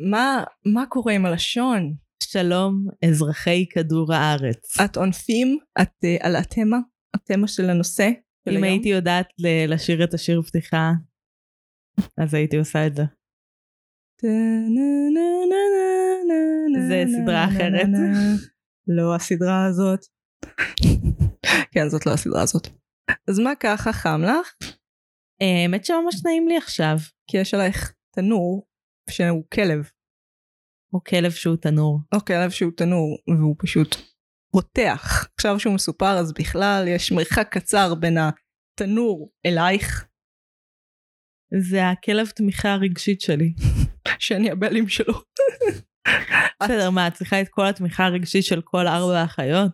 מה, מה קורה עם הלשון? שלום, אזרחי כדור הארץ. את עונפים? את uh, על התמה? התמה של הנושא? של אם היום? הייתי יודעת ל- לשיר את השיר פתיחה, אז הייתי עושה את זה. זה סדרה אחרת. לא הסדרה הזאת. כן, זאת לא הסדרה הזאת. אז מה ככה חם לך? אה, האמת שממש נעים לי עכשיו. כי יש עלייך תנור שהוא כלב. או כלב שהוא תנור. או כלב שהוא תנור והוא פשוט רותח. עכשיו שהוא מסופר אז בכלל יש מרחק קצר בין התנור אלייך זה הכלב תמיכה הרגשית שלי. שאני הבעלים שלו. בסדר, מה, את צריכה את כל התמיכה הרגשית של כל ארבע האחיות?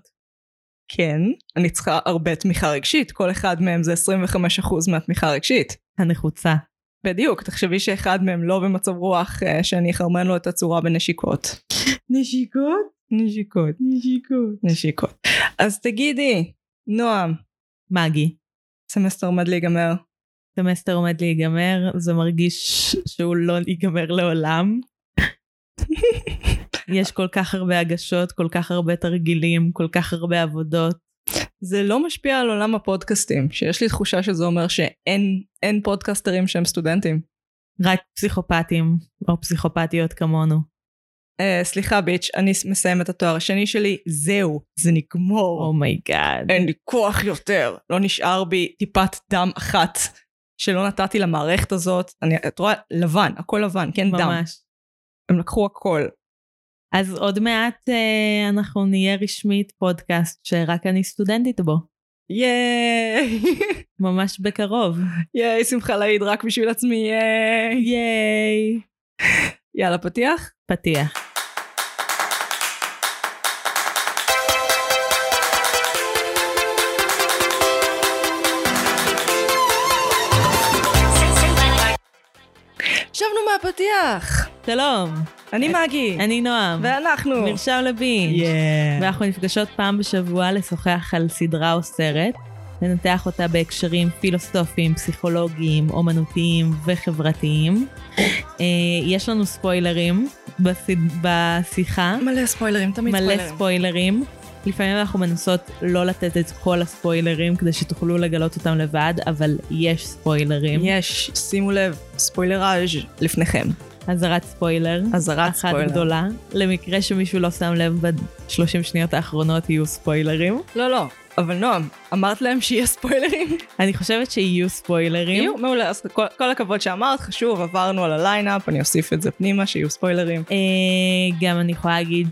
כן, אני צריכה הרבה תמיכה רגשית, כל אחד מהם זה 25% מהתמיכה הרגשית. הנחוצה. בדיוק, תחשבי שאחד מהם לא במצב רוח אה, שאני אחרבן לו את הצורה בנשיקות. נשיקות? נשיקות. נשיקות. נשיקות. אז תגידי, נועם, מגי. סמסטר עומד להיגמר. סמסטר עומד להיגמר, זה מרגיש שהוא לא ייגמר לעולם. יש כל כך הרבה הגשות, כל כך הרבה תרגילים, כל כך הרבה עבודות. זה לא משפיע על עולם הפודקאסטים, שיש לי תחושה שזה אומר שאין אין פודקסטרים שהם סטודנטים. רק פסיכופטים או פסיכופטיות כמונו. Uh, סליחה bitch, אני מסיים את התואר השני שלי, זהו, זה נגמר. Oh my god. אין לי כוח יותר. לא נשאר בי טיפת דם אחת שלא נתתי למערכת הזאת. אני, את רואה? לבן, הכל לבן, אין דם. ממש. הם לקחו הכל. אז עוד מעט אה, אנחנו נהיה רשמית פודקאסט שרק אני סטודנטית בו. ייי! ממש בקרוב. ייי, שמחה לאיד רק בשביל עצמי, ייי! ייי. יאללה, פתיח? פתיח. שבנו מהפתיח! שלום, אני מגי. אני נועם. ואנחנו. מרשם לבינג'. ואנחנו נפגשות פעם בשבוע לשוחח על סדרה או סרט, לנתח אותה בהקשרים פילוסופיים, פסיכולוגיים, אומנותיים וחברתיים. אה, יש לנו ספוילרים. בשיחה, מלא ספוילרים, תמיד מלא ספוילרים. ספוילרים. לפעמים אנחנו מנסות לא לתת את כל הספוילרים כדי שתוכלו לגלות אותם לבד, אבל יש ספוילרים. יש, שימו לב, ספוילראז' לפניכם. אזהרת ספוילר. אזהרת אחת ספוילר. גדולה. למקרה שמישהו לא שם לב ב-30 שניות האחרונות יהיו ספוילרים. לא, לא, אבל נועם, אמרת להם שיהיה ספוילרים? אני חושבת שיהיו ספוילרים. יהיו, מעולה, אז כל, כל הכבוד שאמרת, חשוב, עברנו על ה lineup, אני אוסיף את זה פנימה, שיהיו ספוילרים. אה, גם אני יכולה להגיד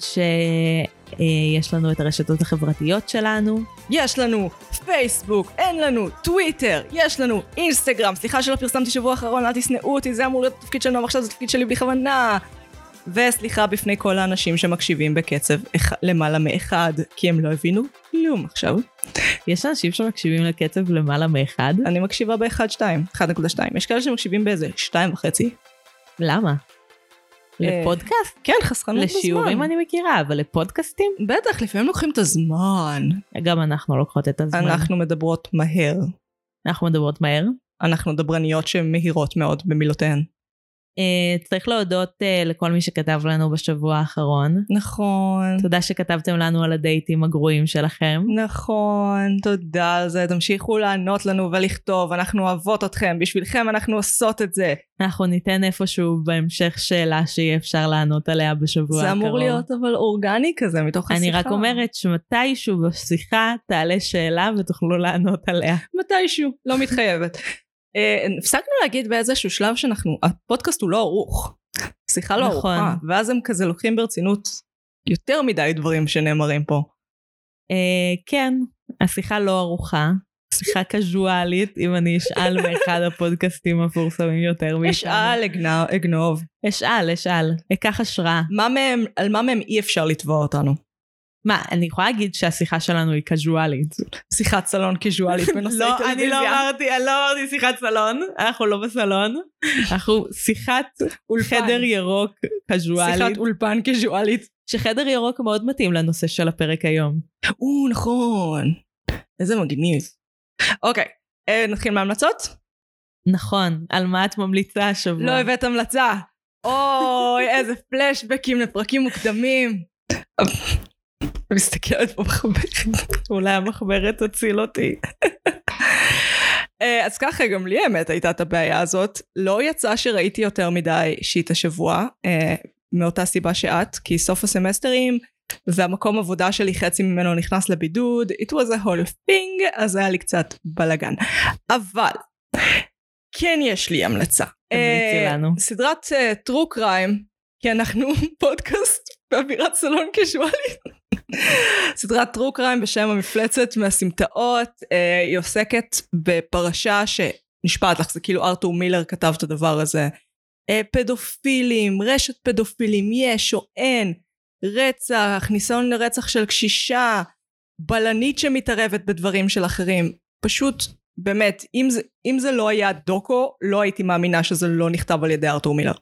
שיש לנו את הרשתות החברתיות שלנו. יש לנו פייסבוק, אין לנו טוויטר, יש לנו אינסטגרם, סליחה שלא פרסמתי שבוע האחרון, אל תשנאו אותי, זה אמור להיות התפקיד של נועם, עכשיו זה התפקיד שלי בלי כוונה. וסליחה בפני כל האנשים שמקשיבים בקצב אח- למעלה מאחד, כי הם לא הבינו כלום עכשיו. יש אנשים שמקשיבים לקצב למעלה מאחד? אני מקשיבה ב-1.2, 1.2, יש כאלה שמקשיבים באיזה 2.5. למה? לפודקאסט? כן, חסכנות בזמן. לשיעורים אני מכירה, אבל לפודקאסטים? בטח, לפעמים לוקחים את הזמן. גם אנחנו לוקחות את הזמן. אנחנו מדברות מהר. אנחנו מדברות מהר. אנחנו דברניות שהן מהירות מאוד במילותיהן. Uh, צריך להודות uh, לכל מי שכתב לנו בשבוע האחרון. נכון. תודה שכתבתם לנו על הדייטים הגרועים שלכם. נכון, תודה על זה. תמשיכו לענות לנו ולכתוב, אנחנו אוהבות אתכם, בשבילכם אנחנו עושות את זה. אנחנו ניתן איפשהו בהמשך שאלה שיהיה אפשר לענות עליה בשבוע זה הקרוב. אמור להיות אבל אורגני כזה מתוך השיחה. אני רק אומרת שמתישהו בשיחה תעלה שאלה ותוכלו לענות עליה. מתישהו, לא מתחייבת. אה, הפסקנו להגיד באיזשהו שלב שאנחנו, הפודקאסט הוא לא ערוך. שיחה לא נכון. ערוכה, ואז הם כזה לוקחים ברצינות יותר מדי דברים שנאמרים פה. אה, כן, השיחה לא ערוכה. שיחה קזואלית, אם אני אשאל מאחד הפודקאסטים המפורסמים יותר מאיתנו. אשאל, אגנ- אגנוב. אשאל, אשאל. אקח השראה. מה מהם, על מה מהם אי אפשר לתבוע אותנו? מה, אני יכולה להגיד שהשיחה שלנו היא קזואלית. שיחת סלון קיזואלית בנושאי לא, טלוויזיה. אני לא אמרתי, אני לא אמרתי שיחת סלון, אנחנו לא בסלון, אנחנו שיחת. חדר ירוק קזואלית, שיחת אולפן קיזואלית. שחדר ירוק מאוד מתאים לנושא של הפרק היום. או, נכון. איזה מגניב. אוקיי, אה, נתחיל מהמלצות? נכון, על מה את ממליצה השבוע? לא הבאת המלצה. אוי, איזה פלשבקים לפרקים מוקדמים. מסתכלת פה מחברת. אולי המחברת תציל אותי. אה, אז ככה, גם לי האמת הייתה את הבעיה הזאת. לא יצא שראיתי יותר מדי שיט השבוע, אה, מאותה סיבה שאת, כי סוף הסמסטרים, והמקום עבודה שלי חצי ממנו נכנס לבידוד, it was a whole thing, אז היה לי קצת בלאגן. אבל, כן יש לי המלצה. תמליצי אה, לנו. סדרת טרו קריים, כי אנחנו פודקאסט באווירת סלון קשואלי. סדרת טרו קריים בשם המפלצת מהסמטאות, אה, היא עוסקת בפרשה שנשפעת לך, זה כאילו ארתור מילר כתב את הדבר הזה. אה, פדופילים, רשת פדופילים, יש או אין, רצח, ניסיון לרצח של קשישה, בלנית שמתערבת בדברים של אחרים. פשוט, באמת, אם זה, אם זה לא היה דוקו, לא הייתי מאמינה שזה לא נכתב על ידי ארתור מילר.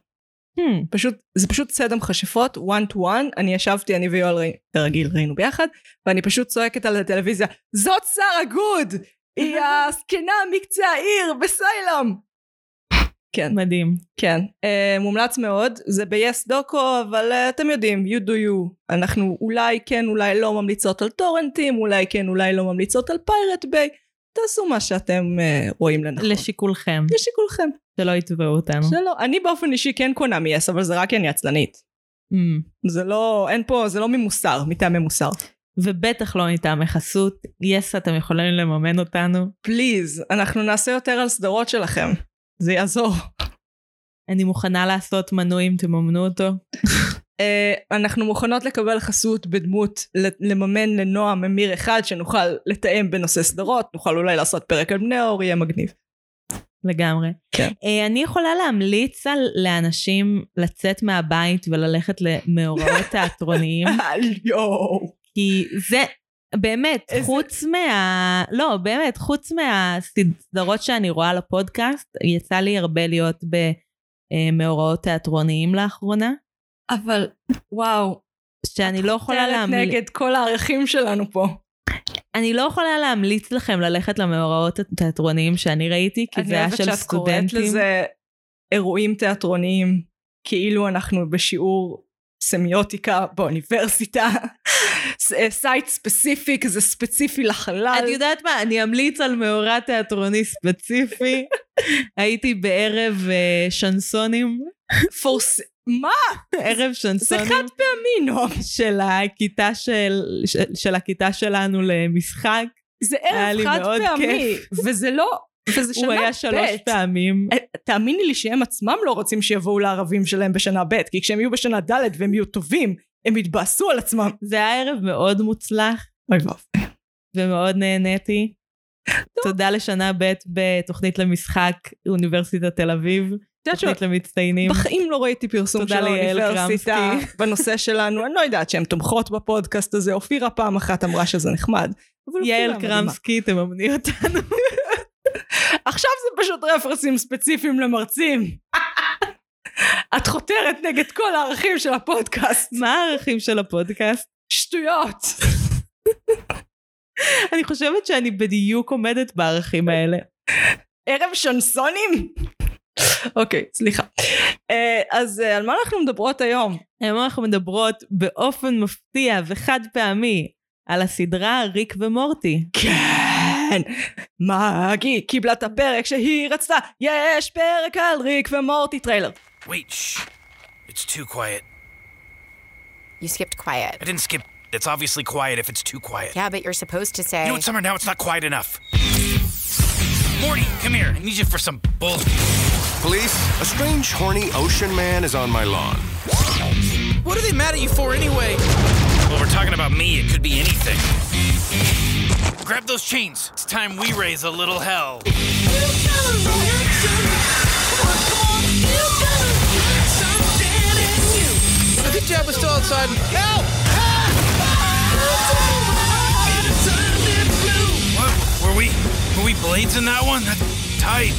Hmm, פשוט, זה פשוט צד המכשפות, one to one, אני ישבתי, אני ויואל ראי, כרגיל ראינו ביחד, ואני פשוט צועקת על הטלוויזיה, זאת שרה גוד! היא הזקנה מקצה העיר בסיילם! כן, מדהים. כן, uh, מומלץ מאוד, זה ב-yes דוקו, אבל uh, אתם יודעים, you do you, אנחנו אולי כן, אולי לא ממליצות על טורנטים, אולי כן, אולי לא ממליצות על Pirate Bay, תעשו מה שאתם uh, רואים לנכון. לשיקולכם, לשיקולכם. שלא יתבעו אותנו. שלא, אני באופן אישי כן קונה מ-yes, אבל זה רק כי אני עצלנית. Hmm. זה לא, אין פה, זה לא ממוסר, מטעמי מוסר. ובטח לא מטעמי חסות. יס, אתם יכולים לממן אותנו. פליז, אנחנו נעשה יותר על סדרות שלכם. זה יעזור. אני מוכנה לעשות מנוי אם תממנו אותו. Uh, אנחנו מוכנות לקבל חסות בדמות לממן לנועם ממיר אחד שנוכל לתאם בנושא סדרות, נוכל אולי לעשות פרק על בני אור, יהיה מגניב. לגמרי. כן. אה, אני יכולה להמליץ על לאנשים לצאת מהבית וללכת למאורעות תיאטרוניים, יואו. כי זה באמת, איזה- חוץ מה... לא, באמת, חוץ מהסדרות שאני רואה לפודקאסט, יצא לי הרבה להיות במאורעות תיאטרוניים לאחרונה, אבל וואו, שאני לא יכולה להמליץ... נגד כל הערכים שלנו פה. אני לא יכולה להמליץ לכם ללכת למאורעות התיאטרוניים שאני ראיתי, כי זה היה אני של אוהבת שאת קוראת סטודנטים. לזה אירועים תיאטרוניים, כאילו אנחנו בשיעור סמיוטיקה באוניברסיטה, site specific, זה ספציפי לחלל. את יודעת מה, אני אמליץ על מאורע תיאטרוני ספציפי. הייתי בערב אה, שנסונים, פורס... מה? ערב זה שנסונים חד פעמי, נועם. של הכיתה של, של, של הכיתה שלנו למשחק. זה היה ערב לי חד מאוד פעמי. כיף. וזה לא... וזה שנה הוא היה ב'. שלוש פעמים. אה, תאמיני לי שהם עצמם לא רוצים שיבואו לערבים שלהם בשנה ב', כי כשהם יהיו בשנה ד' והם יהיו טובים, הם יתבאסו על עצמם. זה היה ערב מאוד מוצלח אוי ואבוי. ומאוד נהניתי. תודה לשנה ב' בתוכנית למשחק אוניברסיטת תל אביב. תוכנית למצטיינים. בחיים לא ראיתי פרסום של האוניברסיטה. בנושא שלנו, אני לא יודעת שהן תומכות בפודקאסט הזה, אופירה פעם אחת אמרה שזה נחמד. יעל. קרמסקי, תממני אותנו. עכשיו זה פשוט רפרסים ספציפיים למרצים. את חותרת נגד כל הערכים של הפודקאסט. מה הערכים של הפודקאסט? שטויות. אני חושבת שאני בדיוק עומדת בערכים האלה. ערב שנסונים? אוקיי, סליחה. אה, אז אה, על מה אנחנו מדברות היום? היום אנחנו מדברות באופן מפתיע וחד פעמי על הסדרה ריק ומורטי. כן, מגי קיבלה את הפרק שהיא רצתה. יש פרק על ריק ומורטי טריילר. Wait, shh. It's too quiet. You skipped quiet. I didn't skip. It's obviously quiet if it's too quiet. Yeah, but you're supposed to say. You know what, Summer? Now it's not quiet enough. Morty, come here. I need you for some bull. Police, a strange, horny ocean man is on my lawn. What are they mad at you for anyway? Well, we're talking about me. It could be anything. Grab those chains. It's time we raise a little hell. Good job we're still outside. Help! What? Were we? Were we blades in that one? That's tight.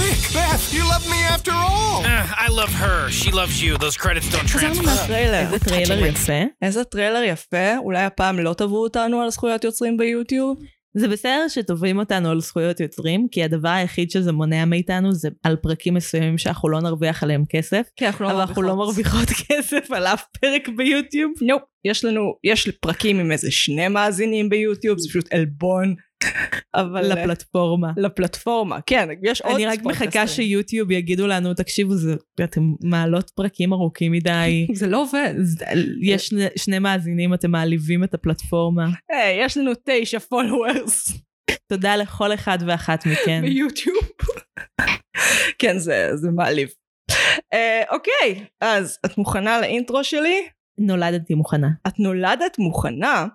Nick, Beth, you love me after all. Eh, I love her. She loves you. Those credits don't חזרנו transfer. מהטריילר. איזה טריילר יפה. איזה טריילר יפה, אולי הפעם לא תבעו אותנו על זכויות יוצרים ביוטיוב? זה בסדר שתובעים אותנו על זכויות יוצרים, כי הדבר היחיד שזה מונע מאיתנו זה על פרקים מסוימים שאנחנו לא נרוויח עליהם כסף, כן, אנחנו אבל אנחנו לא מרוויחות כסף על אף פרק ביוטיוב. nope, יש לנו, יש פרקים עם איזה שני מאזינים ביוטיוב, זה פשוט עלבון. אבל אה, לפלטפורמה. לפלטפורמה, כן, יש עוד אני רק מחכה. שיוטיוב יגידו לנו, תקשיבו, זה- אתם מעלות פרקים ארוכים מדי. זה לא עובד. יש שני- שני מאזינים, אתם מעליבים את הפלטפורמה. היי, יש לנו תשע פולוורס תודה לכל אחד ואחת מכן. ביוטיוב. כן, זה, זה מעליב. אה, אוקיי, אז את מוכנה לאינטרו שלי? נולדתי מוכנה. את נולדת מוכנה?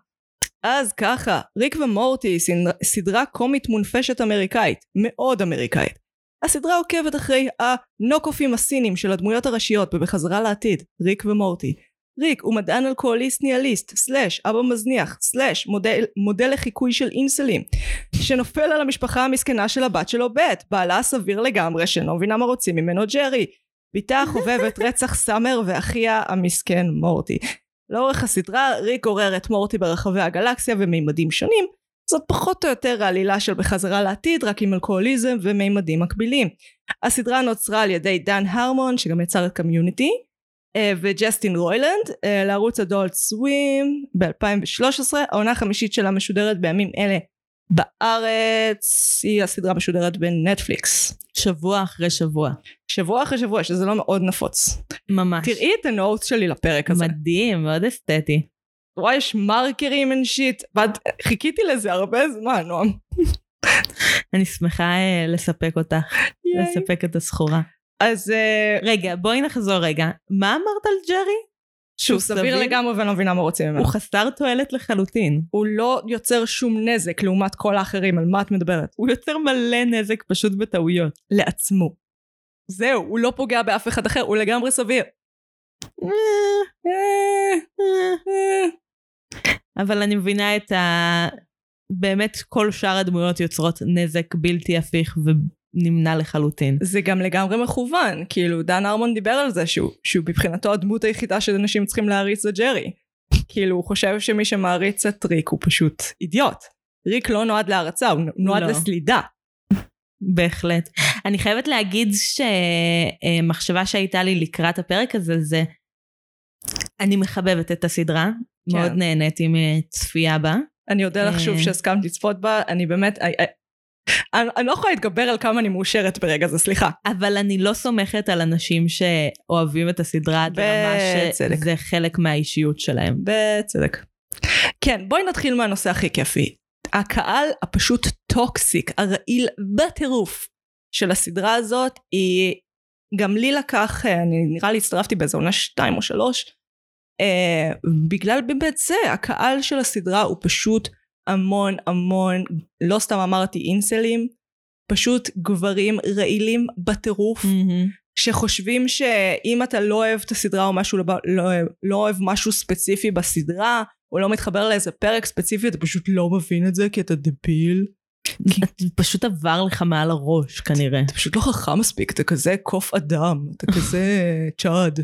אז ככה, ריק ומורטי היא סדרה- קומית מונפשת אמריקאית, מאוד אמריקאית. הסדרה עוקבת אחרי הנוקופים הסינים של הדמויות הראשיות ב"בחזרה לעתיד", ריק ומורטי. ריק הוא מדען אלכוהוליסט ניהליסט, סלאש אבא מזניח, סלאש מודל, מודל לחיקוי של אינסלים, שנופל על המשפחה המסכנה של הבת שלו בית, בעלה הסביר לגמרי שאינו מבינה מה רוצים ממנו ג'רי. בתה החובבת רצח סאמר ואחיה המסכן מורטי. לאורך הסדרה ריק עורר את מורטי ברחבי הגלקסיה ומימדים שונים זאת פחות או יותר העלילה של בחזרה לעתיד רק עם אלכוהוליזם ומימדים מקבילים. הסדרה נוצרה על ידי דן הרמון שגם יצר את קמיוניטי אה, וג'סטין רוילנד אה, לערוץ הדולט סווים ב-2013 העונה החמישית שלה משודרת בימים אלה בארץ היא הסדרה משודרת בנטפליקס שבוע אחרי שבוע. שבוע אחרי שבוע שזה לא מאוד נפוץ ממש. תראי את הנוט שלי לפרק הזה מדהים, מאוד אסתטי. וואי יש מרקרים אין שיט חיכיתי לזה הרבה זמן נועם אני שמחה אה, לספק אותך. לספק את הסחורה. אז אה, רגע, בואי נחזור רגע. מה אמרת על ג'רי? שהוא סביר לגמרי ואני לא מבינה מה רוצים ממנו הוא חסר תועלת לחלוטין. הוא לא יוצר שום נזק לעומת כל האחרים על מה את מדברת הוא יוצר מלא נזק פשוט בטעויות. לעצמו זהו הוא לא פוגע באף אחד אחר הוא לגמרי סביר. אבל אני מבינה את ה... באמת כל שאר הדמויות יוצרות נזק בלתי הפיך ונמנע לחלוטין. זה גם לגמרי מכוון כאילו דן ארמון דיבר על זה שהוא, שהוא מבחינתו הדמות היחידה שאנשים צריכים להריץ זה ג'רי כאילו הוא חושב שמי שמעריץ את ריק הוא פשוט אידיוט ריק לא נועד להערצה הוא נועד לא. לסלידה בהחלט. אני חייבת להגיד שמחשבה שהייתה לי לקראת הפרק הזה זה אני מחבבת את הסדרה, כן. מאוד נהניתי מצפייה בה. אני אודה לך שוב אה. שהסכמת לצפות בה אני באמת אני, אני, לא יכולה להתגבר על כמה אני מאושרת ברגע זה סליחה אבל אני לא סומכת על אנשים שאוהבים את הסדרה עד לרמה בצדק. שזה חלק מהאישיות שלהם. בצדק. כן, בואי נתחיל מהנושא הכי כיפי. הקהל הפשוט טוקסיק, הרעיל בטירוף של הסדרה הזאת, היא גם לי לקח, אה, אני נראה לי הצטרפתי באיזה עונה שתיים או שלוש, אה, בגלל באמת זה, הקהל של הסדרה הוא פשוט המון המון, לא סתם אמרתי אינסלים, פשוט גברים רעילים בטירוף. מהמם. שחושבים שאם אתה לא אוהב את הסדרה או משהו, לא, לא, לא אוהב משהו ספציפי בסדרה, או לא מתחבר לאיזה פרק ספציפי, אתה פשוט לא מבין את זה כי אתה דביל. את- פשוט עבר לך מעל הראש כנראה. אתה פשוט לא חכם מספיק, אתה כזה קוף אדם, אתה כזה צ'אד.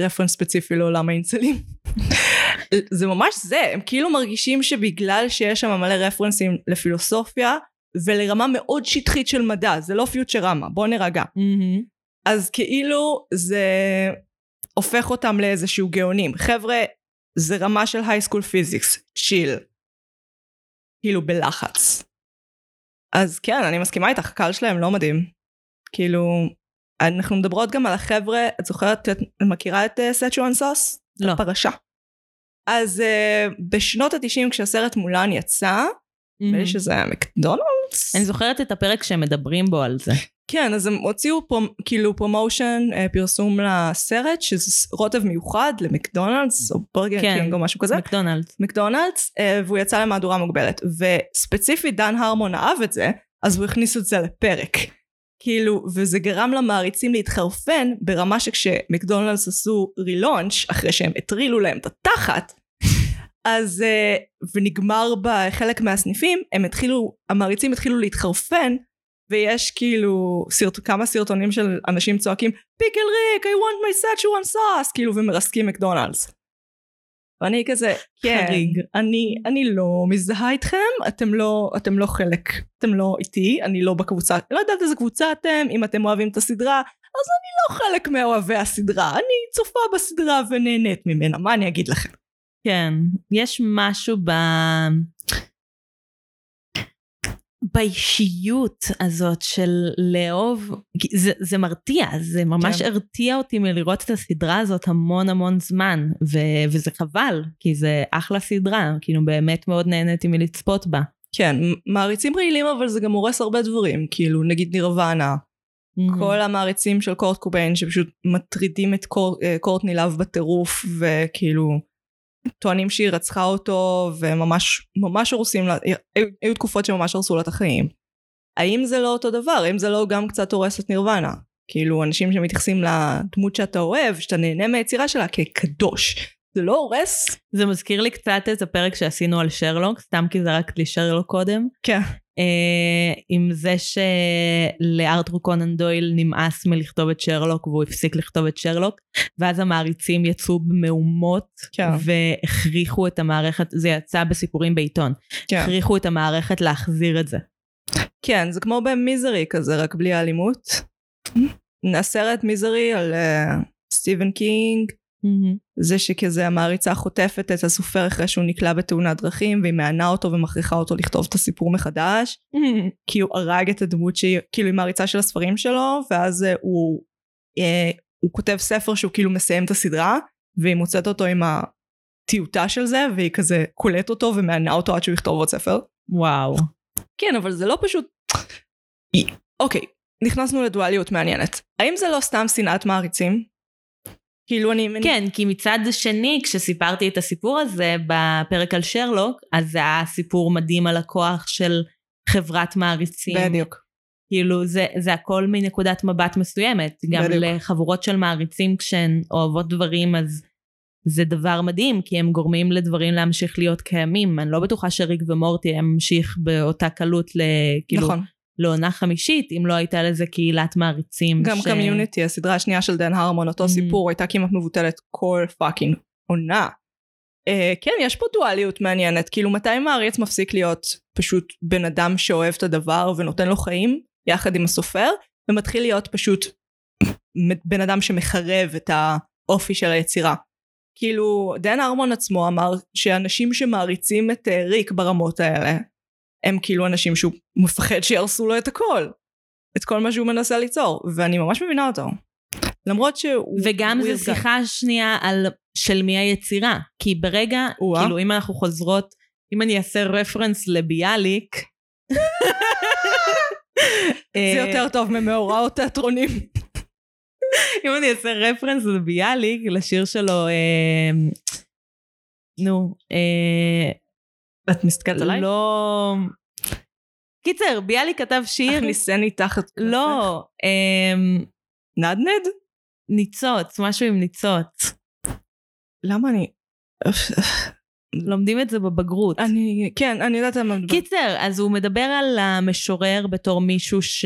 רפרנס ספציפי לעולם האינסלים. זה ממש זה, הם כאילו מרגישים שבגלל שיש שם מלא רפרנסים לפילוסופיה, ולרמה מאוד שטחית של מדע, זה לא פיוטרמה, בוא נרגע. מהמם. אז כאילו זה הופך אותם לאיזשהו גאונים. חבר'ה, זה רמה של high school physics, chill. כאילו בלחץ. אז כן, אני מסכימה איתך, הקהל שלהם לא מדהים. כאילו, אנחנו מדברות גם על החבר'ה, את זוכרת, את מכירה את Szechuan sauce? לא. פרשה. אז uh, בשנות התשעים כשהסרט מולן יצא, נדמה לי שזה היה מקדונלדס. אני זוכרת את הפרק שהם מדברים בו על זה. כן, אז הם הוציאו prom, כאילו promotion, אה, פרסום לסרט, שזה רוטב מיוחד למקדונלדס, או ברגר כן. קינג או משהו כזה. מקדונלדס. מקדונלדס, אה, והוא יצא למהדורה מוגבלת. וספציפית דן הרמון אהב את זה, אז הוא הכניס את זה לפרק. כאילו, וזה גרם למעריצים להתחרפן ברמה שכשמקדונלדס עשו relaunch, אחרי שהם הטרילו להם את התחת, אז, אה, ונגמר בחלק מהסניפים, הם התחילו, המעריצים התחילו להתחרפן, ויש כאילו סרט, כמה סרטונים של אנשים צועקים פיקל ריק, I want my Szechuan sauce, כאילו ומרסקים מקדונלדס. ואני כזה, כן, חריג. אני, אני לא מזדהה איתכם, אתם לא, אתם לא חלק, אתם לא איתי, אני לא בקבוצה, לא יודעת איזה קבוצה אתם, אם אתם אוהבים את הסדרה, אז אני לא חלק מאוהבי הסדרה, אני צופה בסדרה ונהנית ממנה, מה אני אגיד לכם? כן, יש משהו ב... באישיות הזאת של לאהוב, זה, זה מרתיע, זה ממש כן. הרתיע אותי מלראות את הסדרה הזאת המון המון זמן, ו, וזה חבל, כי זה אחלה סדרה, כאילו באמת מאוד נהניתי מלצפות בה. כן, מעריצים רעילים אבל זה גם הורס הרבה דברים, כאילו נגיד נירוונה, כל המעריצים של קורט קוביין שפשוט מטרידים את קור, אה, קורטני לאב בטירוף וכאילו טוענים שהיא רצחה אותו וממש ממש הורסים לה, היו, היו תקופות שממש הרסו לה את החיים. האם זה לא אותו דבר? האם זה לא גם קצת הורס את נירוונה? כאילו אנשים שמתייחסים לדמות שאתה אוהב, שאתה נהנה מהיצירה שלה כקדוש. זה לא הורס? זה מזכיר לי קצת את הפרק שעשינו על שרלוק, סתם כי זרקת לי שרלוק קודם. כן. אה, עם זה שלארתור קונן דויל נמאס מלכתוב את שרלוק והוא הפסיק לכתוב את שרלוק ואז המעריצים יצאו במהומות כן. והכריחו את המערכת, זה יצא בסיפורים בעיתון, כן. הכריחו את המערכת להחזיר את זה. כן, זה כמו במיזרי כזה, רק בלי האלימות. הסרט מיזרי על uh, סטיבן קינג, זה שכזה המעריצה חוטפת את הסופר אחרי שהוא נקלע בתאונת דרכים והיא מענה אותו ומכריחה אותו לכתוב את הסיפור מחדש כי הוא הרג את הדמות שהיא כאילו היא מעריצה של הספרים שלו ואז uh, הוא, uh, הוא כותב ספר שהוא כאילו מסיים את הסדרה והיא מוצאת אותו עם הטיוטה של זה והיא כזה קולט אותו ומענה אותו עד שהוא יכתוב עוד ספר. וואו. כן, אבל זה לא פשוט... אוקיי, נכנסנו לדואליות מעניינת. האם זה לא סתם שנאת מעריצים? כאילו אני... כן, כי מצד שני, כשסיפרתי את הסיפור הזה בפרק על שרלוק, אז זה היה סיפור מדהים על הכוח של חברת מעריצים. בדיוק. כאילו זה, זה הכל מנקודת מבט מסוימת. גם בדיוק. לחבורות של מעריצים כשהן אוהבות דברים אז זה דבר מדהים כי הם גורמים לדברים להמשיך להיות קיימים. אני לא בטוחה שריק ומורטי ימשיך באותה קלות ל... כאילו, נכון. לעונה חמישית אם לא הייתה לזה קהילת מעריצים. גם קמיוניטי, הסדרה השנייה של דן הרמון, אותו Mhm. סיפור, הייתה כמעט מבוטלת כל fucking עונה. Uh, כן, יש פה דואליות מעניינת, כאילו מתי מעריץ מפסיק להיות פשוט בן אדם שאוהב את הדבר ונותן לו חיים, יחד עם הסופר, ומתחיל להיות פשוט בן אדם שמחרב את האופי של היצירה. כאילו, דן ארמון עצמו אמר שאנשים שמעריצים את uh, ריק ברמות האלה, הם כאילו אנשים שהוא מפחד שיהרסו לו את הכל. את כל מה שהוא מנסה ליצור, ואני ממש מבינה אותו. למרות שהוא... וגם ארגן. שיחה שנייה על של מי היצירה. כי ברגע, או-אה. כאילו אם אנחנו חוזרות, אם אני אעשה רפרנס לביאליק, זה יותר טוב ממאורעות תיאטרונים. אם אני אעשה רפרנס לביאליק, לשיר שלו, אה, נו, אה, את מסתכלת עליי? לא... קיצר, ביאליק כתב שיר, הכניסני תחת... לא, אה, נדנד? ניצוץ, משהו עם ניצוץ. למה אני... לומדים את זה בבגרות. אני... כן, אני יודעת על מה מדבר. קיצר, אז הוא מדבר על המשורר בתור מישהו ש...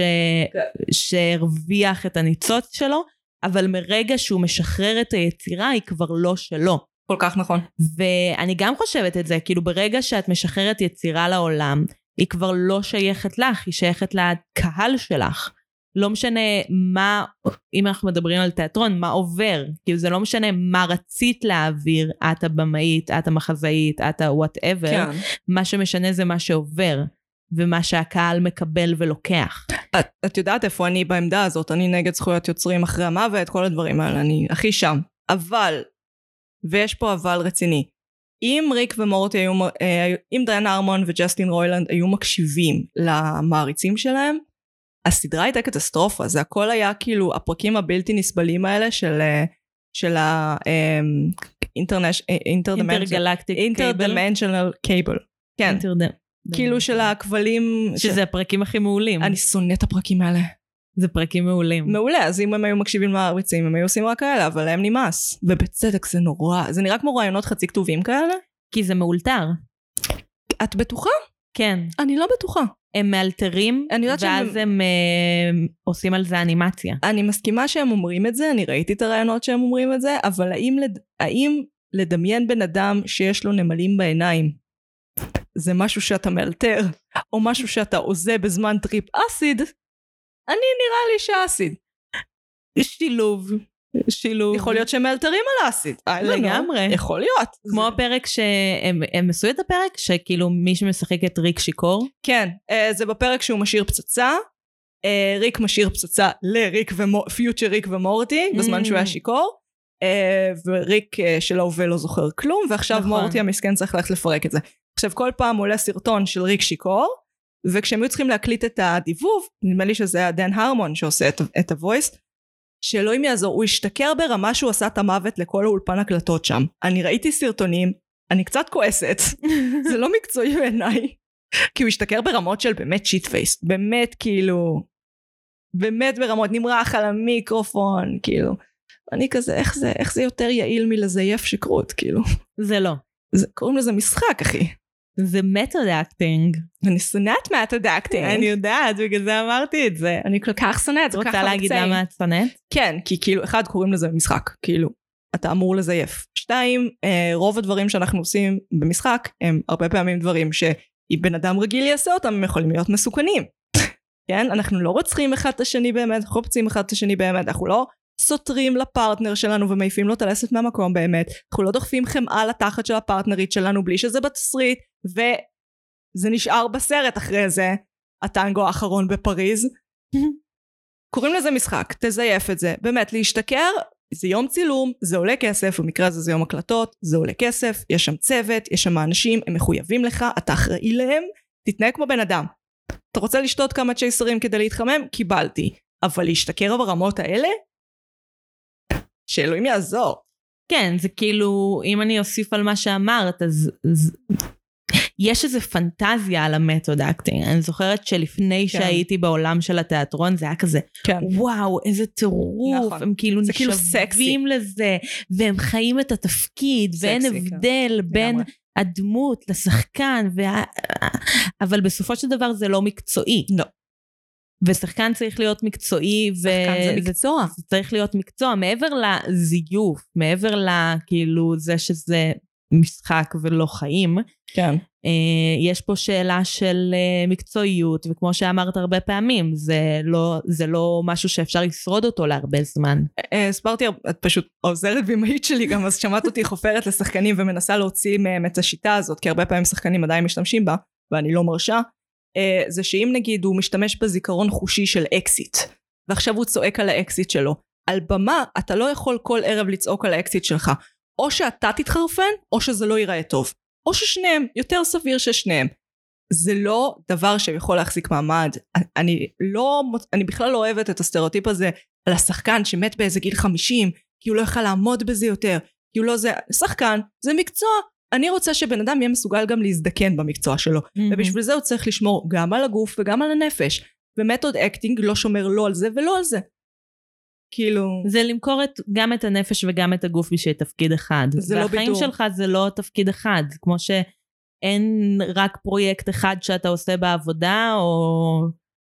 שהרוויח את הניצוץ שלו, אבל מרגע שהוא משחרר את היצירה היא כבר לא שלו. כל כך נכון. ואני גם חושבת את זה, כאילו ברגע שאת משחררת יצירה לעולם, היא כבר לא שייכת לך, היא שייכת לקהל שלך. לא משנה מה, אם אנחנו מדברים על תיאטרון, מה עובר. כאילו זה לא משנה מה רצית להעביר, את הבמאית, את המחזאית, את ה-whatever. כן. מה שמשנה זה מה שעובר, ומה שהקהל מקבל ולוקח. את, את יודעת איפה אני בעמדה הזאת, אני נגד זכויות יוצרים אחרי המוות, כל הדברים האלה, אני הכי שם. אבל, ויש פה אבל רציני, אם ריק ומורטי היו, אה, אם דיין ארמון וג'סטין רוילנד היו מקשיבים למעריצים שלהם, הסדרה הייתה קטסטרופה, זה הכל היה כאילו הפרקים הבלתי נסבלים האלה של, אה, של ה... אינטרגלקטיק אינטרדימנשיונל קייבל. כן, כאילו של הכבלים, שזה הפרקים הכי מעולים. אני שונא את הפרקים האלה. זה פרקים מעולים. מעולה, אז אם הם היו מקשיבים למעריצים הם היו עושים רק כאלה, אבל להם נמאס. ובצדק זה נורא, זה נראה כמו רעיונות חצי כתובים כאלה. כי זה מאולתר. את בטוחה? כן. אני לא בטוחה. הם מאלתרים, ואז שהם- הם אה, עושים על זה אנימציה. אני מסכימה שהם אומרים את זה, אני ראיתי את הרעיונות שהם אומרים את זה, אבל האם, לד... האם לדמיין בן אדם שיש לו נמלים בעיניים. זה משהו שאתה מאלתר, או משהו שאתה הוזה בזמן טריפ acid, אני נראה לי ש acid. שילוב. שילוב. יכול להיות שהם מאלתרים על ה acid. I don't know. לגמרי. יכול להיות. כמו זה- הפרק שהם הם עשו את הפרק שכאילו מי שמשחק את ריק שיכור. כן, אה, זה בפרק שהוא משאיר פצצה. אה, ריק משאיר פצצה לריק ופיוטר ריק ומורטי בזמן שהוא היה Mm. שיכור. אה, וריק אה, של ההווה לא זוכר כלום ועכשיו נכון. מורטי המסכן צריך ללכת לפרק את זה. עכשיו כל פעם עולה סרטון של ריק שיכור וכשהם היו צריכים להקליט את הדיבוב נדמה לי שזה היה דן הרמון שעושה את, את ה voice שאלוהים יעזור הוא השתכר ברמה שהוא עשה את המוות לכל האולפן הקלטות שם. אני ראיתי סרטונים אני קצת כועסת. זה לא מקצועי בעיניי. כי הוא השתכר ברמות של באמת shitfaced באמת כאילו באמת ברמות. נמרח על המיקרופון כאילו. אני כזה איך זה איך זה יותר יעיל מלזייף שכרות כאילו? זה לא. זה, קוראים לזה משחק אחי זה method acting. אני שונאת method acting אני יודעת, בגלל זה אמרתי את זה. אני כל כך שונאת את זה כל כך רוצה להגיד. למה את שונאת? כן כי כאילו אחד קוראים לזה משחק כאילו אתה אמור לזייף שתיים אה, רוב הדברים שאנחנו עושים במשחק הם הרבה פעמים דברים שאם בן אדם רגיל יעשה אותם הם יכולים להיות מסוכנים כן אנחנו לא רוצחים אחד את השני באמת אנחנו לא פוצעים אחד את השני באמת אנחנו לא סותרים לפרטנר שלנו ומעיפים לו את הלסת מהמקום באמת אנחנו לא דוחפים חמאה לתחת של הפרטנרית שלנו בלי שזה בתסריט וזה נשאר בסרט אחרי זה הטנגו האחרון בפריז קוראים לזה משחק, תזייף את זה. באמת, להשתכר זה יום צילום, זה עולה כסף, במקרה הזה זה יום הקלטות, זה עולה כסף, יש שם צוות, יש שם אנשים, הם מחויבים לך, אתה אחראי להם, תתנהג כמו בן אדם. אתה רוצה לשתות כמה צ'ייסרים כדי להתחמם? קיבלתי. אבל להשתכר ברמות האלה? שאלוהים יעזור. כן, זה כאילו, אם אני אוסיף על מה שאמרת, אז... אז... יש איזו פנטזיה על ה method acting. אני זוכרת שלפני כן. שהייתי בעולם של התיאטרון, זה היה כזה, כן. וואו, איזה טירוף, נכון. הם כאילו זה כאילו סקסי. לזה, והם חיים את התפקיד, ואין סקסי, כן. הבדל בין לגמרי. הדמות לשחקן, וה... אבל בסופו של דבר זה לא מקצועי. לא. ושחקן צריך להיות מקצועי, ו... שחקן זה מקצוע. זה צריך להיות מקצוע, מעבר לזיוף, מעבר לכאילו זה שזה משחק ולא חיים, כן. אה, יש פה שאלה של אה, מקצועיות, וכמו שאמרת הרבה פעמים, זה לא, זה לא משהו שאפשר לשרוד אותו להרבה זמן. אה, הסברתי, את פשוט העוזרת בימאית שלי גם, אז שמעת אותי חופרת לשחקנים ומנסה להוציא מהם את השיטה הזאת, כי הרבה פעמים שחקנים עדיין משתמשים בה, ואני לא מרשה, אה, זה שאם נגיד הוא משתמש בזיכרון חושי של אקזיט, ועכשיו הוא צועק על האקזיט שלו, על במה אתה לא יכול כל ערב לצעוק על האקזיט שלך, או שאתה תתחרפן, או שזה לא ייראה טוב. או ששניהם, יותר סביר ששניהם. זה לא דבר שיכול להחזיק מעמד. אני לא, אני בכלל לא אוהבת את הסטריאוטיפ הזה על השחקן שמת באיזה גיל 50, כי הוא לא יכל לעמוד בזה יותר, כי הוא לא זה, שחקן זה מקצוע. אני רוצה שבן אדם יהיה מסוגל גם להזדקן במקצוע שלו, ובשביל זה הוא צריך לשמור גם על הגוף וגם על הנפש. ו method acting לא שומר לא על זה ולא על זה. כאילו... זה למכור את, גם את הנפש וגם את הגוף בשביל תפקיד אחד. זה לא והחיים בידור. שלך זה לא תפקיד אחד, כמו שאין רק פרויקט אחד שאתה עושה בעבודה, או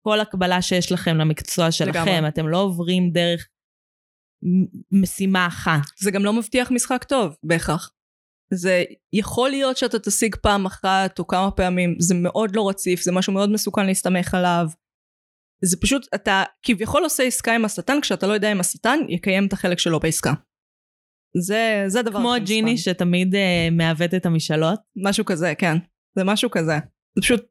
כל הקבלה שיש לכם למקצוע שלכם. לגמרי. אתם לא עוברים דרך משימה אחת. זה גם לא מבטיח משחק טוב בהכרח. זה יכול להיות שאתה תשיג פעם אחת או כמה פעמים, זה מאוד לא רציף, זה משהו מאוד מסוכן להסתמך עליו. זה פשוט, אתה כביכול עושה עסקה עם השטן כשאתה לא יודע אם השטן יקיים את החלק שלו בעסקה. זה, זה הדבר כמו הג'יני. שתמיד uh, מעוות את המשאלות. משהו כזה, כן. זה משהו כזה. זה פשוט,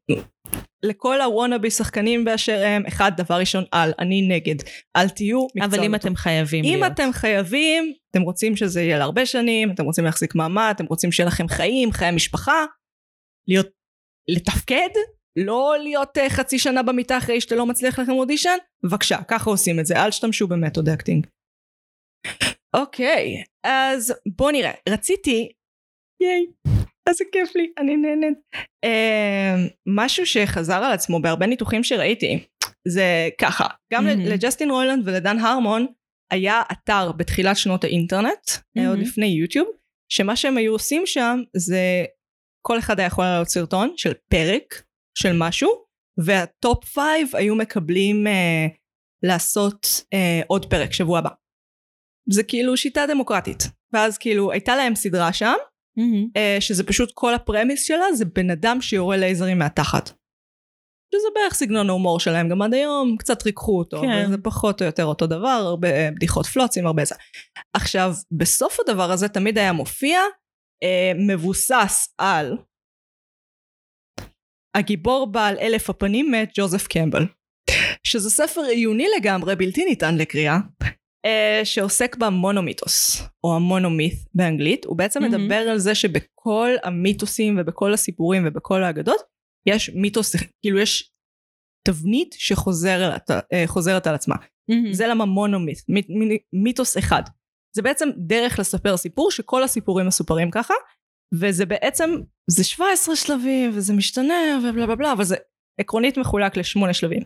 לכל הוואנאבי שחקנים באשר הם, אחד, דבר ראשון, אל, אני נגד. אל תהיו מקצוע אבל אם לא אתם חייבים אם להיות. אתם חייבים, אתם רוצים שזה יהיה להרבה שנים, אתם רוצים להחזיק מעמד, אתם רוצים שיהיה לכם חיים, חיי משפחה, להיות, לתפקד, לא להיות uh, חצי שנה במיטה אחרי שאתה לא מצליח לכם אודישן, בבקשה, ככה עושים את זה, אל תשתמשו ב method acting. אוקיי, אז בואו נראה, רציתי, ייי, איזה כיף לי, אני נהנית. Uh, משהו שחזר על עצמו בהרבה ניתוחים שראיתי, זה ככה, גם מהמם. לג'סטין רוילנד ולדן הרמון, היה אתר בתחילת שנות האינטרנט, mm-hmm. עוד. לפני יוטיוב, שמה שהם היו עושים שם זה כל אחד היה יכול לעלות סרטון של פרק של משהו, וה top five היו מקבלים uh, לעשות uh, עוד פרק שבוע הבא. זה כאילו שיטה דמוקרטית. ואז כאילו הייתה להם סדרה שם, מהמם. אה, שזה פשוט כל ה premise שלה זה בן אדם שיורה לייזרים מהתחת. שזה בערך סגנון ההומור שלהם גם עד היום, קצת ריככו אותו, כן. כן. זה פחות או יותר אותו דבר, הרבה אה, בדיחות פלוצים, הרבה זה. עכשיו, בסוף הדבר הזה תמיד היה מופיע אה, מבוסס על הגיבור בעל אלף הפנים מאת ג'וזף קמבל. שזה ספר עיוני לגמרי, בלתי ניתן לקריאה, אה, שעוסק במונומיתוס, או המונומית באנגלית. הוא בעצם מהמם. מדבר על זה שבכל המיתוסים ובכל הסיפורים ובכל האגדות, יש מיתוס, כאילו יש תבנית שחוזרת אה, על עצמה. מהמם. זה למה מונומית, מי, מי, מיתוס אחד. זה בעצם דרך לספר סיפור שכל הסיפורים מסופרים ככה, וזה בעצם, זה 17 שלבים וזה משתנה ובלה בלה בלה, אבל זה עקרונית מחולק לשמונה שלבים.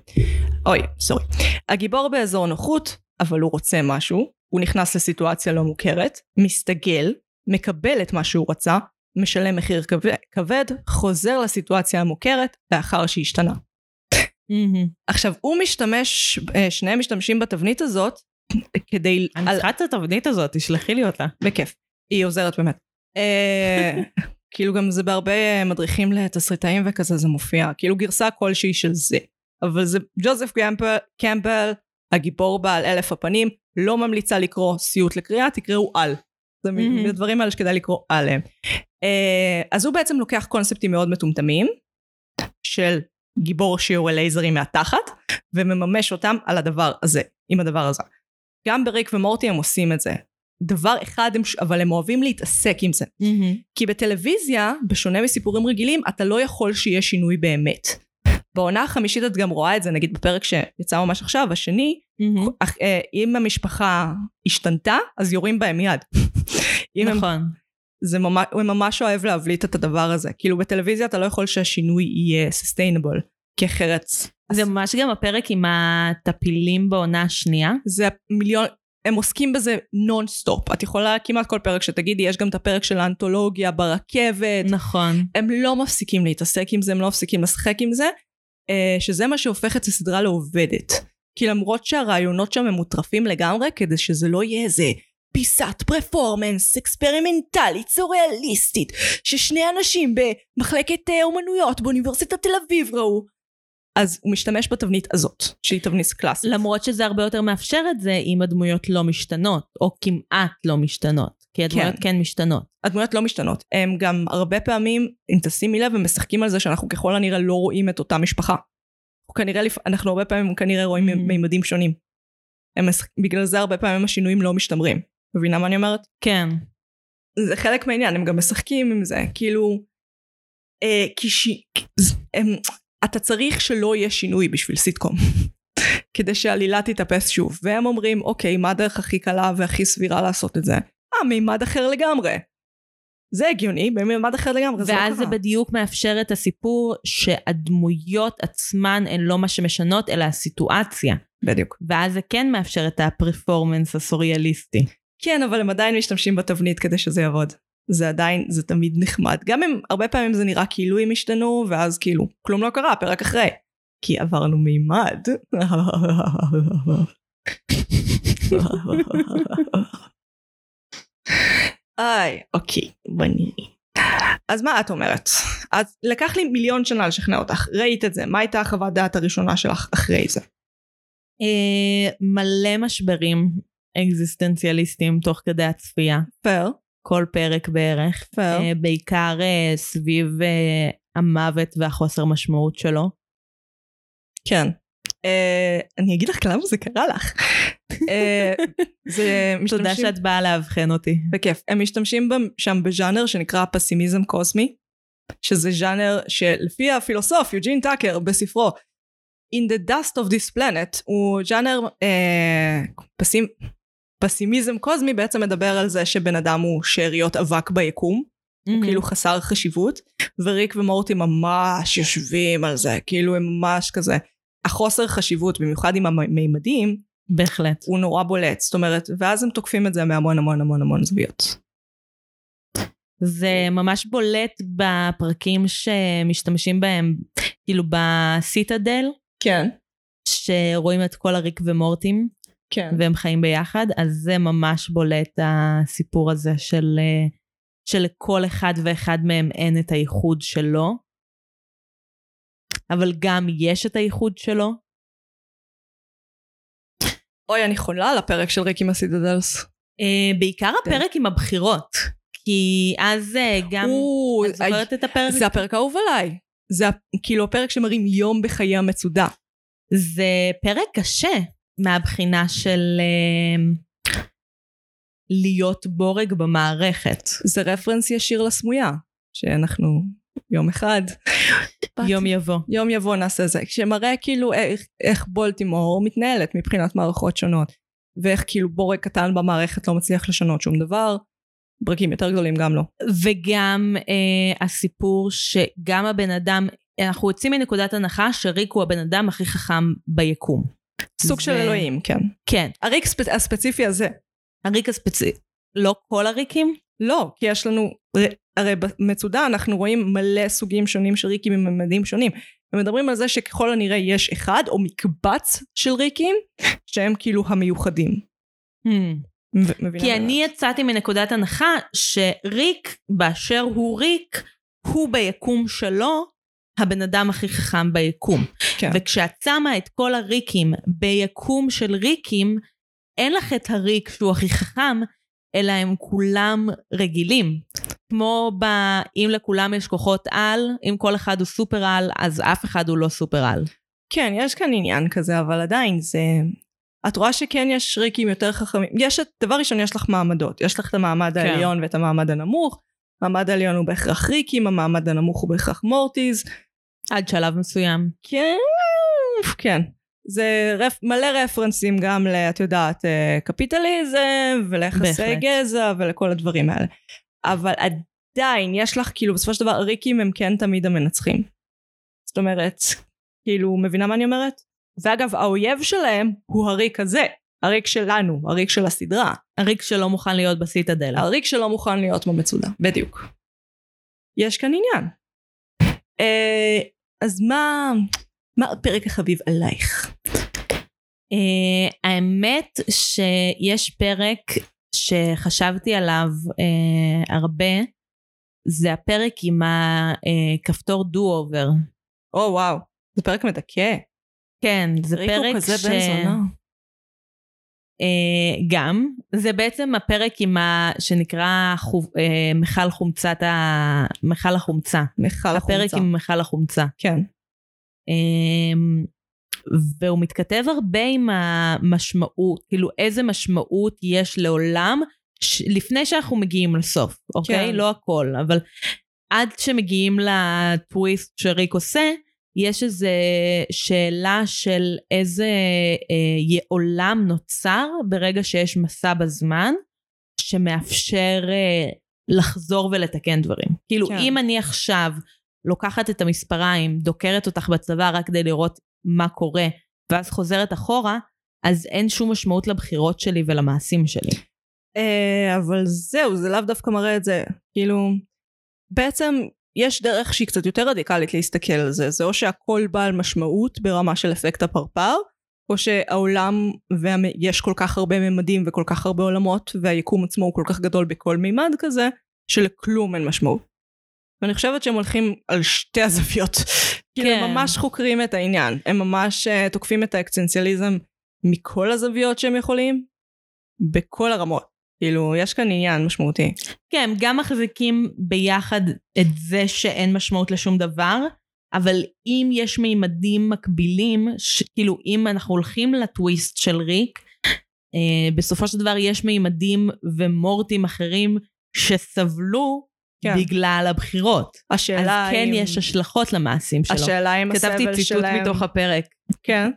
אוי, סורי. הגיבור באזור נוחות, אבל הוא רוצה משהו, הוא נכנס לסיטואציה לא מוכרת, מסתגל, מקבל את מה שהוא רצה, משלם מחיר כבד, כבד חוזר לסיטואציה המוכרת לאחר שהשתנה. עכשיו הוא משתמש, אה, שניהם משתמשים בתבנית הזאת כדי... אני צריכה את התבנית הזאת, תשלחי לי אותה. בכיף. היא עוזרת באמת. אה, כאילו גם זה בהרבה מדריכים לתסריטאים וכזה זה מופיע, כאילו גרסה כלשהי של זה. אבל זה ג'וזף קמפל, קמפל, הגיבור בעל אלף הפנים, לא ממליצה לקרוא סיוט לקריאה, תקראו על. זה. מן הדברים האלה שכדאי לקרוא עליהם. אה, אז הוא בעצם לוקח קונספטים מאוד מטומטמים, של גיבור שיורה לייזרים מהתחת, ומממש אותם על הדבר הזה, עם הדבר הזה. גם בריק ומורטי הם עושים את זה. דבר אחד, הם, אבל הם אוהבים להתעסק עם זה. מהמם. כי בטלוויזיה, בשונה מסיפורים רגילים, אתה לא יכול שיהיה שינוי באמת. בעונה החמישית את גם רואה את זה, נגיד בפרק שיצא ממש עכשיו, השני. אך, אה, אם המשפחה השתנתה, אז יורים בהם מיד. הם, נכון. זה ממש, הוא ממש אוהב להבליט את הדבר הזה. כאילו בטלוויזיה אתה לא יכול שהשינוי יהיה sustainable, כי אחרת זה ממש גם הפרק עם הטפילים בעונה השנייה. זה מיליון, הם עוסקים בזה נונסטופ. את יכולה כמעט כל פרק שתגידי, יש גם את הפרק של האנתולוגיה ברכבת. נכון. הם לא מפסיקים להתעסק עם זה, הם לא מפסיקים לשחק עם זה, שזה מה שהופך את הסדרה לעובדת. כי למרות שהרעיונות שם הם מוטרפים לגמרי, כדי שזה לא יהיה איזה פיסת פרפורמנס אקספרימנטלית סוריאליסטית, ששני אנשים במחלקת אה, אומנויות באוניברסיטת תל אביב ראו. אז הוא משתמש בתבנית הזאת, שהיא תבנית קלאסית. למרות שזה הרבה יותר מאפשר את זה אם הדמויות לא משתנות, או כמעט לא משתנות. כי הדמויות כן. כן משתנות. הדמויות לא משתנות. הם גם הרבה פעמים, אם תשימי לב, הם משחקים על זה שאנחנו ככל הנראה לא רואים את אותה משפחה. כנראה, אנחנו הרבה פעמים כנראה רואים Mhm. מימדים שונים. הם משחק... בגלל זה הרבה פעמים השינויים לא משתמרים. מבינה מה אני אומרת? כן. זה חלק מהעניין, הם גם משחקים עם זה, כאילו... אה, כי ש... הם... אתה צריך שלא יהיה שינוי בשביל סיטקום. כדי שהעלילה תתאפס שוב. והם אומרים, אוקיי, מה הדרך הכי קלה והכי סבירה לעשות את זה? אה, מימד אחר לגמרי. זה הגיוני, במימד אחר לגמרי, זה לא ואז זה קרה. בדיוק מאפשר את הסיפור שהדמויות עצמן הן לא מה שמשנות, אלא הסיטואציה. בדיוק. ואז זה כן מאפשר את הפרפורמנס הסוריאליסטי. כן, אבל הם עדיין משתמשים בתבנית כדי שזה יעבוד. זה עדיין, זה תמיד נחמד. גם אם הרבה פעמים זה נראה כאילו הם השתנו, ואז כאילו, כלום לא קרה, פרק אחרי. כי עברנו מימד. איי, אוקיי, בוא נראה. אז מה את אומרת? אז לקח לי מיליון שנה לשכנע אותך, ראית את זה, מה הייתה החוות דעת הראשונה שלך אחרי זה? אה, מלא משברים אקזיסטנציאליסטיים תוך כדי הצפייה. פייר, כל פרק בערך. פייר. אה, בעיקר אה, סביב המוות והחוסר משמעות שלו. כן. אני אגיד לך למה זה קרה לך. אה, תודה שאת באה לאבחן אותי. בכיף, הם משתמשים שם בז'אנר שנקרא פסימיזם קוסמי, שזה ז'אנר שלפי הפילוסוף יוג'ין טאקר בספרו In the Dust of this Planet הוא ז'אנר אה, פסימ, פסימיזם קוסמי בעצם מדבר על זה שבן אדם הוא שאריות אבק ביקום הוא כאילו חסר חשיבות, וריק ומורטי ממש יושבים על זה, כאילו הם ממש כזה. החוסר חשיבות, במיוחד עם המימדים, בהחלט. הוא נורא בולט, זאת אומרת, ואז הם תוקפים את זה מהמון המון המון המון זוויות. זה ממש בולט בפרקים שמשתמשים בהם, כאילו בסיטאדל, כן. שרואים את כל הריק ומורטים, כן. והם חיים ביחד, אז זה ממש בולט הסיפור הזה של שלכל אחד ואחד מהם אין את הייחוד שלו, אבל גם יש את הייחוד שלו. אוי, אני חולה על הפרק של ריק עם הסידדלס. Uh, בעיקר הפרק עם הבחירות, כי אז uh, גם, את זוכרת את הפרק? זה הפרק האהוב עליי. זה כאילו הפרק שמראים יום בחיי המצודה. זה פרק קשה מהבחינה של uh, להיות בורג במערכת. זה רפרנס ישיר לסמויה, שאנחנו יום אחד. יום יבוא. יום יבוא נעשה זה, שמראה כאילו איך, איך בולטימור מתנהלת מבחינת מערכות שונות, ואיך כאילו בורג קטן במערכת לא מצליח לשנות שום דבר, ברקים יותר גדולים גם לא. וגם אה, הסיפור שגם הבן אדם, אנחנו יוצאים מנקודת הנחה שריק הוא הבן אדם הכי חכם ביקום. סוג של ו- אלוהים, כן. כן, הריק ספ... הספציפי הזה. הריק הספציפי, לא כל הריקים? לא, כי יש לנו, הרי במצודה אנחנו רואים מלא סוגים שונים של ריקים עם ממדים שונים. ומדברים על זה שככל הנראה יש אחד או מקבץ של ריקים שהם כאילו המיוחדים. מבינה כי אני יצאתי מנקודת הנחה שריק באשר הוא ריק, הוא ביקום שלו הבן אדם הכי חכם ביקום. כן. וכשאת שמה את כל הריקים ביקום של ריקים, אין לך את הריק שהוא הכי חכם, אלא הם כולם רגילים. כמו ב... אם לכולם יש כוחות על, אם כל אחד הוא סופר על, אז אף אחד הוא לא סופר על. כן, יש כאן עניין כזה, אבל עדיין זה... את רואה שכן יש ריקים יותר חכמים. יש את, דבר ראשון יש לך מעמדות. יש לך את המעמד כן. העליון ואת המעמד הנמוך. המעמד העליון הוא בהכרח ריקים, המעמד הנמוך הוא בהכרח מורטיז. עד שלב מסוים. כן, כן. זה רפ, מלא רפרנסים גם ל, את יודעת, אה, קפיטליזם וליחסי. גזע ולכל הדברים האלה. אבל עדיין יש לך, כאילו, בסופו של דבר, ריקים הם כן תמיד המנצחים. זאת אומרת, כאילו, מבינה מה אני אומרת? ואגב, האויב שלהם הוא הריק הזה. הריק שלנו, הריק של הסדרה. הריק שלא מוכן להיות בסיטדלה. הריק שלא מוכן להיות במצודה. בדיוק. יש כאן עניין. אה, אז מה, מה הפרק החביב עלייך? Uh, האמת שיש פרק שחשבתי עליו uh, הרבה, זה הפרק עם הכפתור do-over. או וואו, זה פרק מדכא. כן, זה פרק כזה ש... בן זונה. Uh, גם, זה בעצם הפרק עם ה... שנקרא חוב... uh, מכל חומצת ה... מכל החומצה. מכל הפרק החומצה. עם מכל החומצה. כן. אמ, והוא מתכתב הרבה עם המשמעות, כאילו איזה משמעות יש לעולם ש... לפני שאנחנו מגיעים לסוף, אוקיי? כן. לא הכל, אבל עד שמגיעים לטוויסט שריק עושה, יש איזו שאלה של איזה אה, עולם נוצר ברגע שיש מסע בזמן שמאפשר אה, לחזור ולתקן דברים. כאילו כן. אם אני עכשיו לוקחת את המספריים, דוקרת אותך בצבא רק כדי לראות מה קורה, ואז חוזרת אחורה, אז אין שום משמעות לבחירות שלי ולמעשים שלי. אה, אבל זהו, זה לאו דווקא מראה את זה. כאילו, בעצם יש דרך שהיא קצת יותר רדיקלית להסתכל על זה. זה או שהכל בעל משמעות ברמה של אפקט הפרפר, או שהעולם, ויש כל כך הרבה ממדים וכל כך הרבה עולמות, והיקום עצמו הוא כל כך גדול בכל מימד כזה, שלכלום אין משמעות. ואני חושבת שהם הולכים על שתי הזוויות. כאילו כן. הם ממש חוקרים את העניין. הם ממש uh, תוקפים את האקסטנציאליזם מכל הזוויות שהם יכולים, בכל הרמות. כאילו, יש כאן עניין משמעותי. כן, הם גם מחזיקים ביחד את זה שאין משמעות לשום דבר, אבל אם יש מימדים מקבילים, ש- כאילו אם אנחנו הולכים לטוויסט של ריק, אה, בסופו של דבר יש מימדים ומורטים אחרים שסבלו כן. בגלל הבחירות. אז השאלה כן אם... יש השלכות למעשים שלו. השאלה אם כתבתי הסבל ציטוט שלהם... מתוך הפרק. כן.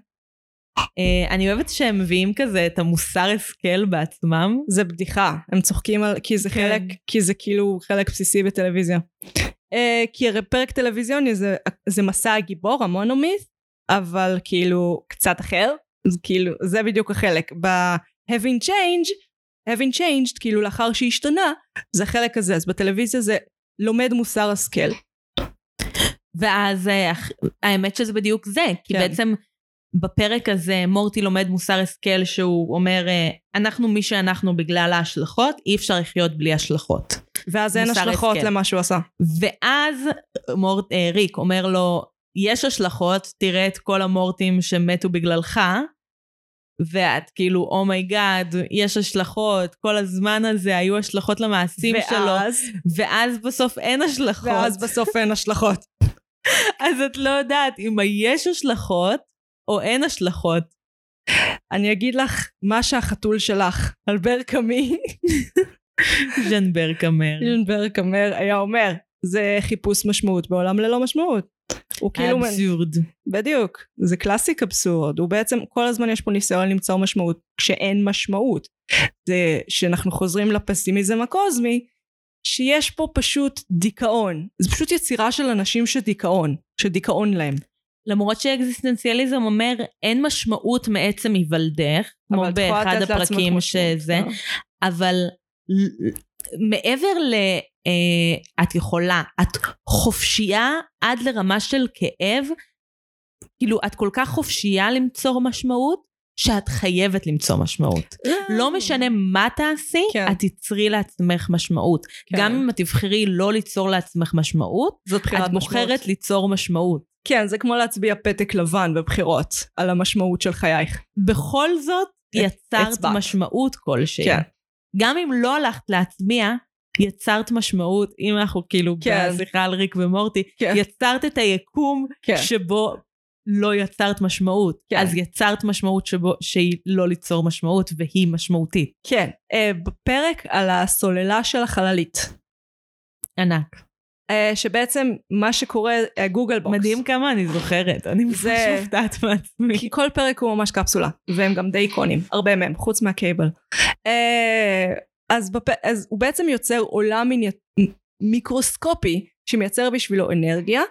אה, אני אוהבת שהם מביאים כזה את המוסר השכל בעצמם. זה בדיחה. הם צוחקים על... כי זה כן. חלק... כי זה כאילו חלק בסיסי בטלוויזיה. אה, כי הרי פרק טלוויזיוני זה, זה מסע הגיבור, המונומית', אבל כאילו קצת אחר. אז כאילו, זה בדיוק החלק. ב-having changed, having changed, כאילו לאחר שהשתנה, זה החלק הזה. אז בטלוויזיה זה לומד מוסר השכל. ואז אה, האמת שזה בדיוק זה, כי כן. בעצם בפרק הזה מורטי לומד מוסר השכל שהוא אומר, אה, אנחנו מי שאנחנו בגלל ההשלכות, אי אפשר לחיות בלי השלכות. ואז אין השלכות. למה שהוא עשה. ואז מורט, אה, ריק אומר לו, יש השלכות, תראה את כל המורטים שמתו בגללך, ואת כאילו, oh my god, יש השלכות, כל הזמן הזה היו השלכות למעשים שלו, ואז, ואז בסוף אין השלכות. ואז בסוף אין השלכות. אז את לא יודעת אם יש השלכות או אין השלכות. אני אגיד לך מה שהחתול שלך, אלבר קאמי, ז'נבר קאמר. אלבר קאמי היה אומר, זה חיפוש משמעות בעולם ללא משמעות. הוא כאילו, אבסורד. בדיוק, זה קלאסיק אבסורד, הוא בעצם כל הזמן יש פה ניסיון למצוא משמעות כשאין משמעות. זה שאנחנו חוזרים לפסימיזם הקוסמי, שיש פה פשוט דיכאון, זה פשוט יצירה של אנשים שדיכאון, שדיכאון להם. למרות שאקזיסטנציאליזם אומר אין משמעות מעצם היוולדך, כמו באחד הפרקים שזה, לא? אבל מעבר ל... אה, את יכולה, את חופשייה עד לרמה של כאב, כאילו את כל כך חופשייה למצוא משמעות, שאת חייבת למצוא משמעות. לא משנה מה תעשי, כן. את תיצרי לעצמך משמעות. כן. גם אם את תבחרי לא ליצור לעצמך משמעות, זאת בחירת את בוחרת משמעות. ליצור משמעות. כן, זה כמו להצביע פתק לבן בבחירות, על המשמעות של חייך. בכל זאת, יצרת הצבעת. משמעות כלשהי. כן. גם אם לא הלכת להצביע, יצרת משמעות, אם אנחנו כאילו כן. בשיחה על ריק ומורטי, כן. יצרת את היקום כן. שבו לא יצרת משמעות. כן. אז יצרת משמעות שבו, שהיא לא ליצור משמעות, והיא משמעותית. כן, אה, בפרק על הסוללה של החללית, ענק. אה, שבעצם מה שקורה, אה, Gooble Box. מדהים כמה אני זוכרת, אני ממש מופתעת מעצמי. כי כל פרק הוא ממש קפסולה, והם גם די איקונים, הרבה מהם, חוץ מה cable. אה, אז, בפ... אז הוא בעצם יוצר עולם מיני... מיקרוסקופי שמייצר בשבילו אנרגיה,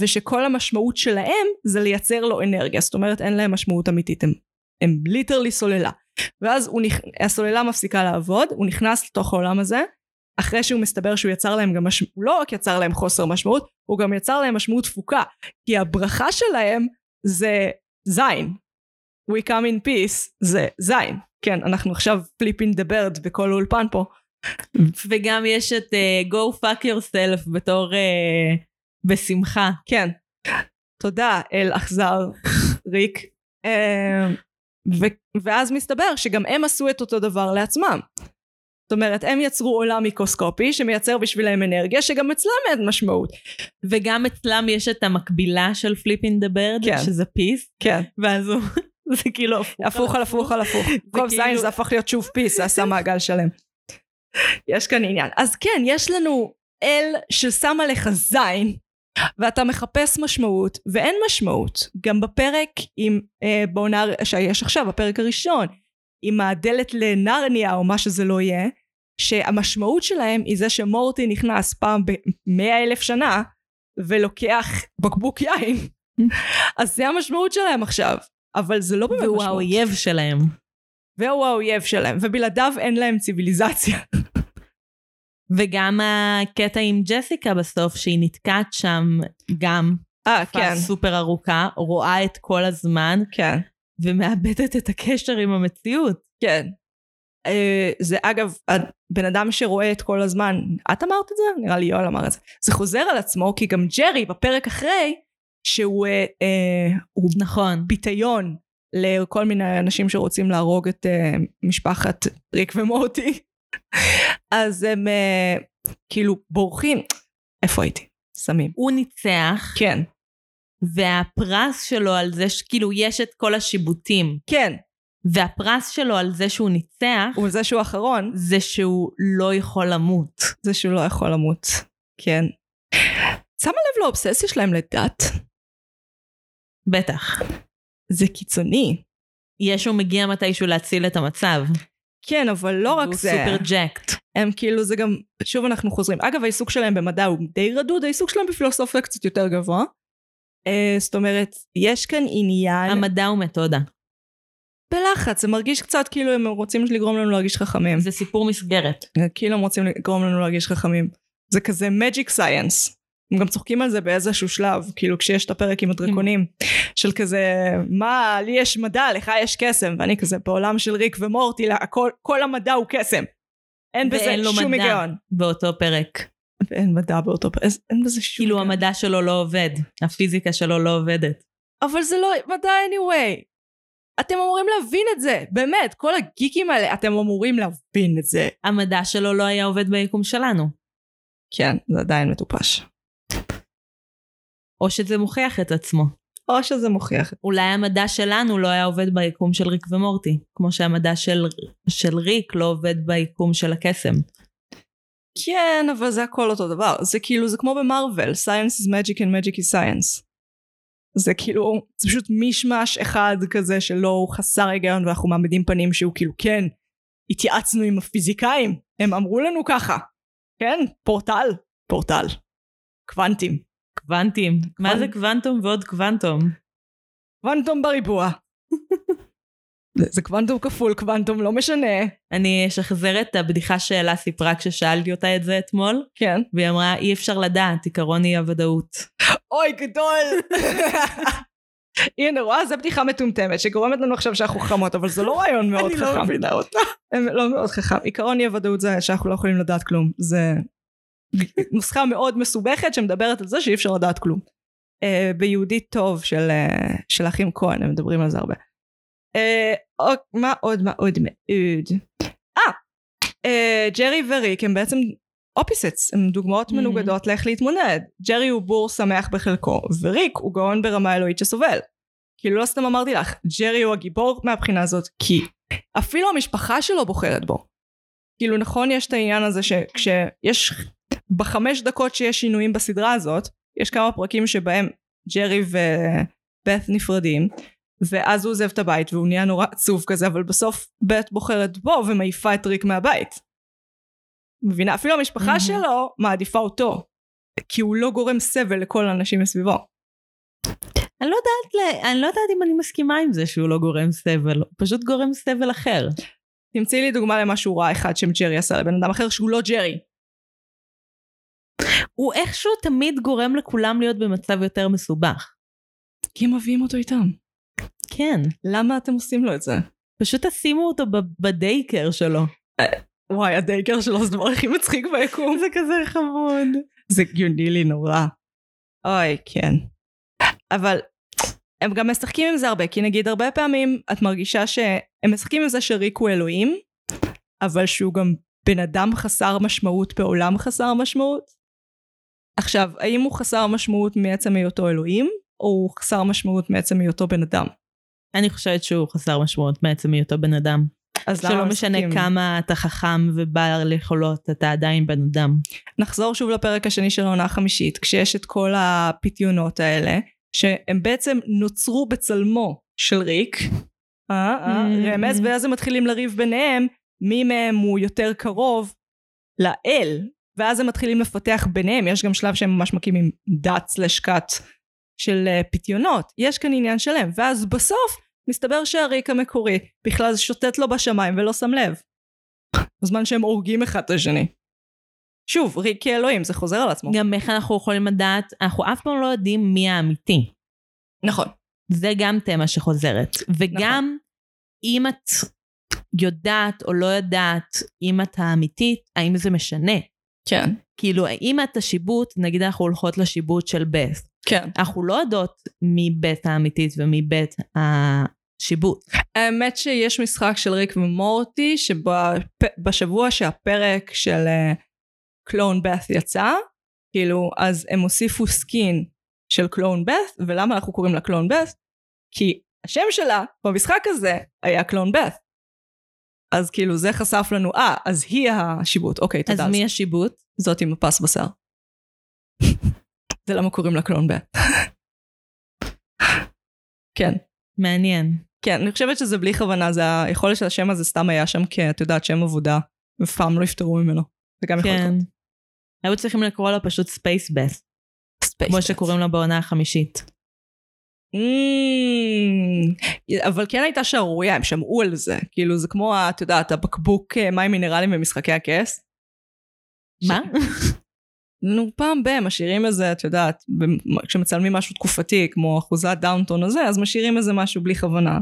ושכל המשמעות שלהם זה לייצר לו אנרגיה, זאת אומרת אין להם משמעות אמיתית, הם, הם ליטרלי סוללה. ואז נכ... הסוללה מפסיקה לעבוד, הוא נכנס לתוך העולם הזה, אחרי שהוא מסתבר שהוא יצר להם גם משמעות, הוא לא רק יצר להם חוסר משמעות, הוא גם יצר להם משמעות תפוקה, כי הברכה שלהם זה זין. We come in peace זה זין. כן, אנחנו עכשיו flipping the bird בכל אולפן פה. וגם יש את uh, go fuck yourself בתור uh, בשמחה. כן. תודה אל אכזר ריק. ו- ואז מסתבר שגם הם עשו את אותו דבר לעצמם. זאת אומרת, הם יצרו עולם מיקרוסקופי שמייצר בשבילם אנרגיה שגם אצלם אין משמעות. וגם אצלם יש את המקבילה של flipping the bird, כן. שזה peace, כן. ואז הוא, זה כאילו הפוך על הפוך על הפוך. במקום כאילו- זין זה הפך להיות שוב peace, זה עשה מעגל שלם. יש כאן עניין. אז כן, יש לנו אל ששמה לך זין, ואתה מחפש משמעות, ואין משמעות. גם בפרק עם, אה, בעונה שיש עכשיו, הפרק הראשון, עם הדלת לנרניה או מה שזה לא יהיה, שהמשמעות שלהם היא זה שמורטי נכנס פעם במאה אלף שנה, ולוקח בקבוק יין. אז זה המשמעות שלהם עכשיו. אבל זה לא באמת והוא משמעות. האויב שלהם. והוא האויב שלהם, ובלעדיו אין להם ציוויליזציה. וגם הקטע עם ג'סיקה בסוף, שהיא נתקעת שם גם אה, כן, סופר ארוכה, רואה את כל הזמן, כן, ומאבדת את הקשר עם המציאות. כן. אה, זה אגב, הבן אדם שרואה את כל הזמן, את אמרת את זה? נראה לי יואל אמר את זה. זה חוזר על עצמו, כי גם ג'רי בפרק אחרי, שהוא אה, אה, נכון. פיתיון לכל מיני אנשים שרוצים להרוג את אה, משפחת ריק ומורטי. אז הם אה, כאילו בורחים. איפה הייתי? סמים. הוא ניצח, כן. והפרס שלו על זה שכאילו יש את כל השיבוטים, כן. והפרס שלו על זה שהוא ניצח, וזה שהוא האחרון, זה שהוא לא יכול למות. זה שהוא לא יכול למות. כן. שמה לב לאובססיה שלהם לדת? בטח. זה קיצוני. ישו מגיע מתישהו להציל את המצב. כן, אבל לא רק הוא זה. סופר ג'קט. הם כאילו, זה גם, שוב אנחנו חוזרים. אגב, העיסוק שלהם במדע הוא די רדוד, העיסוק שלהם בפילוסופיה קצת יותר גבוה. Uh, זאת אומרת, יש כאן עניין המדע הוא מתודה. בלחץ, זה מרגיש קצת כאילו הם רוצים לגרום לנו להרגיש חכמים. זה סיפור מסגרת. כאילו הם רוצים לגרום לנו להרגיש חכמים. זה כזה magic science. הם גם צוחקים על זה באיזשהו שלב, כאילו כשיש את הפרק עם הדרקונים, של כזה, מה, לי יש מדע, לך יש קסם, ואני כזה, בעולם של ריק ומורטי, הכל, כל המדע הוא קסם. אין בזה ואין לו שום מדע היגיון. באותו פרק. ואין מדע באותו פרק, אין בזה שום כאילו היגיון. המדע שלו לא עובד, הפיזיקה שלו לא עובדת. אבל זה לא מדע anyway. אתם אמורים להבין את זה, באמת, כל הגיקים האלה, אתם אמורים להבין את זה. המדע שלו לא היה עובד ביקום שלנו. כן, זה עדיין מטופש. או שזה מוכיח את עצמו. או שזה מוכיח. אולי המדע שלנו לא היה עובד ביקום של ריק ומורטי, כמו שהמדע של, של ריק לא עובד ביקום של הקסם. כן, אבל זה הכל אותו דבר. זה כאילו, זה כמו במרוויל, science is magic and magic is science. זה כאילו, זה פשוט מישמש אחד כזה שלא הוא חסר היגיון ואנחנו מעמידים פנים שהוא כאילו, כן, התייעצנו עם הפיזיקאים, הם אמרו לנו ככה. כן, פורטל, פורטל. קוונטים. קוונטים. מה זה קוונטום ועוד קוונטום? קוונטום בריבוע. זה קוונטום כפול קוונטום, לא משנה. אני אשחזר את הבדיחה שאלה סיפרה כששאלתי אותה את זה אתמול, כן. והיא אמרה, אי אפשר לדעת, עיקרון אי הוודאות. אוי, גדול! הנה, רואה? זו בדיחה מטומטמת, שגורמת לנו עכשיו שאנחנו חכמות, אבל זה לא רעיון מאוד חכם. אני לא מבינה אותה. לא מאוד חכם. עיקרון אי הוודאות זה שאנחנו לא יכולים לדעת כלום. זה נוסחה מאוד מסובכת שמדברת על זה שאי אפשר לדעת כלום. Uh, ביהודית טוב של, uh, של אחים כהן, הם מדברים על זה הרבה. Uh, או, מה עוד, מה עוד מאוד? אה, uh, ג'רי וריק הם בעצם אופיסטס, הם דוגמאות Mhm. מנוגדות לאיך להתמודד. ג'רי הוא בור שמח בחלקו, וריק הוא גאון ברמה אלוהית שסובל. כאילו לא סתם אמרתי לך, ג'רי הוא הגיבור מהבחינה הזאת, כי אפילו המשפחה שלו בוחרת בו. כאילו נכון יש את העניין הזה שכשיש בחמש דקות שיש שינויים בסדרה הזאת, יש כמה פרקים שבהם ג'רי ובית נפרדים, ואז הוא עוזב את הבית והוא נהיה נורא עצוב כזה, אבל בסוף בית בוחרת בו ומעיפה את ריק מהבית. מבינה? אפילו המשפחה מהמם. שלו מעדיפה אותו, כי הוא לא גורם סבל לכל האנשים מסביבו. אני לא יודעת, אני לא יודעת אם אני מסכימה עם זה שהוא לא גורם סבל, הוא פשוט גורם סבל אחר. תמצאי לי דוגמה למשהו רע אחד שג'רי עשה לבן אדם אחר שהוא לא ג'רי. הוא איכשהו תמיד גורם לכולם להיות במצב יותר מסובך. כי הם מביאים אותו איתם. כן, למה אתם עושים לו את זה? פשוט תשימו אותו בדייקר שלו. וואי, הדייקר שלו זה הדבר הכי מצחיק ביקום. זה כזה חמוד. זה הגיוני לי נורא. אוי, כן. אבל הם גם משחקים עם זה הרבה, כי נגיד הרבה פעמים את מרגישה שהם משחקים עם זה שריק הוא אלוהים, אבל שהוא גם בן אדם חסר משמעות בעולם חסר משמעות. עכשיו, האם הוא חסר משמעות מעצם היותו אלוהים, או הוא חסר משמעות מעצם היותו בן אדם? אני חושבת שהוא חסר משמעות מעצם היותו בן אדם. אז למה שלא משנה משחקים? כמה אתה חכם ובעל יכולות, אתה עדיין בן אדם. נחזור שוב לפרק השני של העונה החמישית, כשיש את כל הפיתיונות האלה, שהם בעצם נוצרו בצלמו של ריק, אה, אה, Mm-hmm. רמז, ואז הם מתחילים לריב ביניהם, מי מהם הוא יותר קרוב לאל, ואז הם מתחילים לפתח ביניהם, יש גם שלב שהם ממש מקימים דת סלש כת של אה, פיתיונות, יש כאן עניין שלם, ואז בסוף מסתבר שהריק המקורי בכלל שוטט לו בשמיים ולא שם לב, בזמן שהם הורגים אחד את השני. שוב, ריק כאלוהים, זה חוזר על עצמו. גם איך אנחנו יכולים לדעת, אנחנו אף פעם לא יודעים מי האמיתי. נכון. זה גם תמה שחוזרת. וגם אם את יודעת או לא יודעת אם את האמיתית, האם זה משנה? כן. כאילו, האם את השיבוט, נגיד אנחנו הולכות לשיבוט של בית, כן. אנחנו לא יודעות מי בית האמיתית ומי בית השיבוט. האמת שיש משחק של ריק ומורטי, שבשבוע שהפרק של קלון בת יצא, כאילו, אז הם הוסיפו skin של Clone Beth, ולמה אנחנו קוראים לה Clone Beth? כי השם שלה במשחק הזה היה Clone Beth. אז כאילו זה חשף לנו, אה, אז היא השיבוט, אוקיי, אז תודה. מי השיבוט? זאת עם הפס בשיער. זה למה קוראים לה Clone Beth. כן. מעניין. כן, אני חושבת שזה בלי כוונה, זה ה- יכול להיות שהשם הזה סתם היה שם כי את יודעת שם עבודה, ואף פעם לא נפטרו ממנו. זה גם יכול כן. לקרות. היו צריכים לקרוא לה פשוט Space כמו. שקוראים לה בעונה החמישית. Mm, אבל כן הייתה שערורייה, הם שמעו על זה. כאילו זה כמו, את יודעת, הבקבוק אה, מים מינרלים במשחקי הכס. מה? נו, פעם ב- משאירים איזה, את יודעת, כשמצלמים משהו תקופתי, כמו אחוזת דאונטון הזה, אז משאירים איזה משהו בלי כוונה.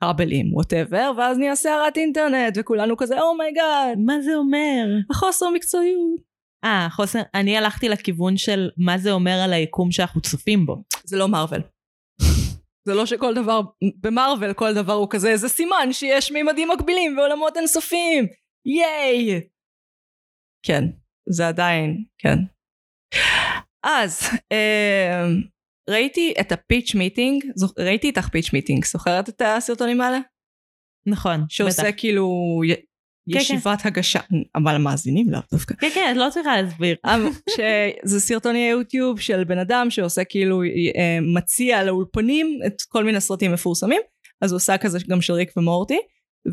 כבלים, whatever, ואז נהיה סערת אינטרנט, וכולנו כזה, oh my god, מה זה אומר? החוסר מקצועיות. אה, חוסר, אני הלכתי לכיוון של מה זה אומר על היקום שאנחנו צופים בו. זה לא מארוול. זה לא שכל דבר, במארוול כל דבר הוא כזה, זה סימן שיש מימדים מקבילים ועולמות אינסופיים, ייי! כן, זה עדיין, כן. אז, אה, ראיתי את ה Pitch Meeting, ראיתי איתך Pitch Meeting, זוכרת את הסרטונים האלה? נכון, שעושה בטח. כאילו י- כן. ישיבת הגשה, אבל המאזינים לאו דווקא. כן, כן, את לא צריכה להסביר. אמ, שזה סרטוני יוטיוב של בן אדם שעושה כאילו אה, מציע לאולפנים את כל מיני סרטים מפורסמים אז הוא עושה כזה גם של ריק ומורטי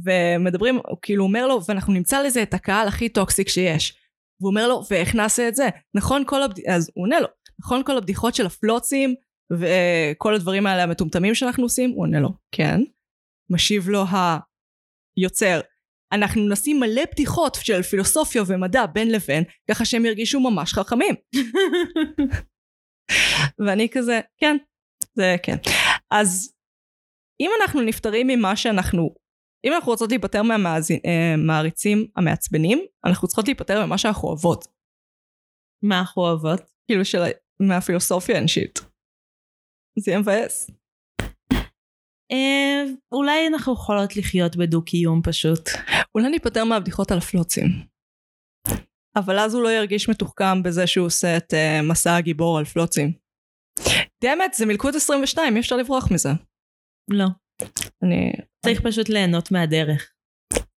ומדברים הוא כאילו אומר לו ואנחנו נמצא לזה את הקהל הכי toxic שיש והוא אומר לו ואיך נעשה את זה נכון כל הבד... אז הוא עונה לו נכון כל הבדיחות של הפלוצים וכל הדברים האלה המטומטמים שאנחנו עושים הוא עונה לו כן משיב לו היוצר אנחנו נשים מלא בדיחות של פילוסופיה ומדע בין לבין, ככה שהם ירגישו ממש חכמים. ואני כזה, כן, זה כן. אז אם אנחנו נפטרים ממה שאנחנו, אם אנחנו רוצות להיפטר מהמעריצים המעצבנים, אנחנו צריכות להיפטר ממה שאנחנו אוהבות. מה אנחנו אוהבות? כאילו של, מהפילוסופיה האנשית. זה יהיה מבאס. אה, אולי אנחנו יכולות לחיות בדו-קיום פשוט. אולי ניפטר מהבדיחות על הפלוצים. אבל אז הוא לא ירגיש מתוחכם בזה שהוא עושה את uh, מסע הגיבור על פלוצים. דמת, זה מלכוד 22, אי אפשר לברוח מזה. לא. אני... צריך פשוט ליהנות מהדרך.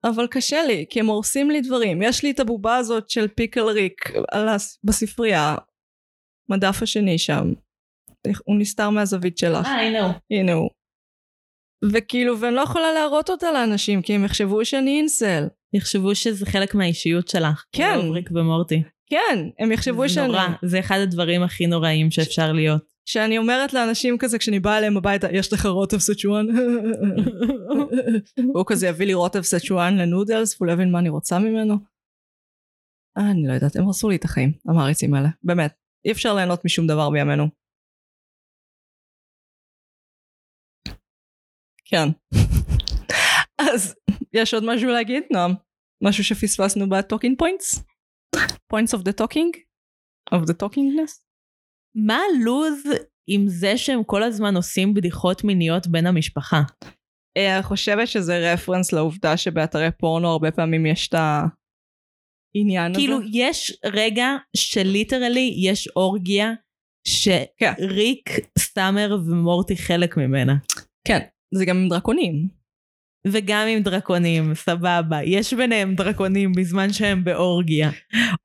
אבל קשה לי, כי הם הורסים לי דברים. יש לי את הבובה הזאת של פיקל ריק הס... בספרייה. מדף השני שם. הוא נסתר מהזווית שלך. אה, הנה הוא. הנה הוא. וכאילו, ואני לא יכולה להראות אותה לאנשים, כי הם יחשבו שאני אינסל. יחשבו שזה חלק מהאישיות שלך. כן. ריק ומורטי. כן, הם יחשבו זה שאני... נורא. זה אחד הדברים הכי נוראים שאפשר להיות. שאני אומרת לאנשים כזה כשאני באה אליהם הביתה יש לך רוטב סצ'ואן? הוא כזה יביא לי רוטב סצ'ואן לנודלס והוא לא יבין מה אני רוצה ממנו. אה, אני לא יודעת הם הרסו לי את החיים המעריצים האלה. באמת אי אפשר ליהנות משום דבר בימינו. כן. אז יש עוד משהו להגיד נועם? משהו שפספסנו ב talking points? Points of the talking? Of the talkingness מה הלוז עם זה שהם כל הזמן עושים בדיחות מיניות בין המשפחה? אה, אני חושבת שזה רפרנס לעובדה שבאתרי פורנו הרבה פעמים יש את העניין הזה. כאילו, יש רגע שליטרלי יש אורגיה כן. שריק, סאמר ומורטי חלק ממנה. כן, זה גם דרקונים. וגם עם דרקונים, סבבה. יש ביניהם דרקונים בזמן שהם באורגיה.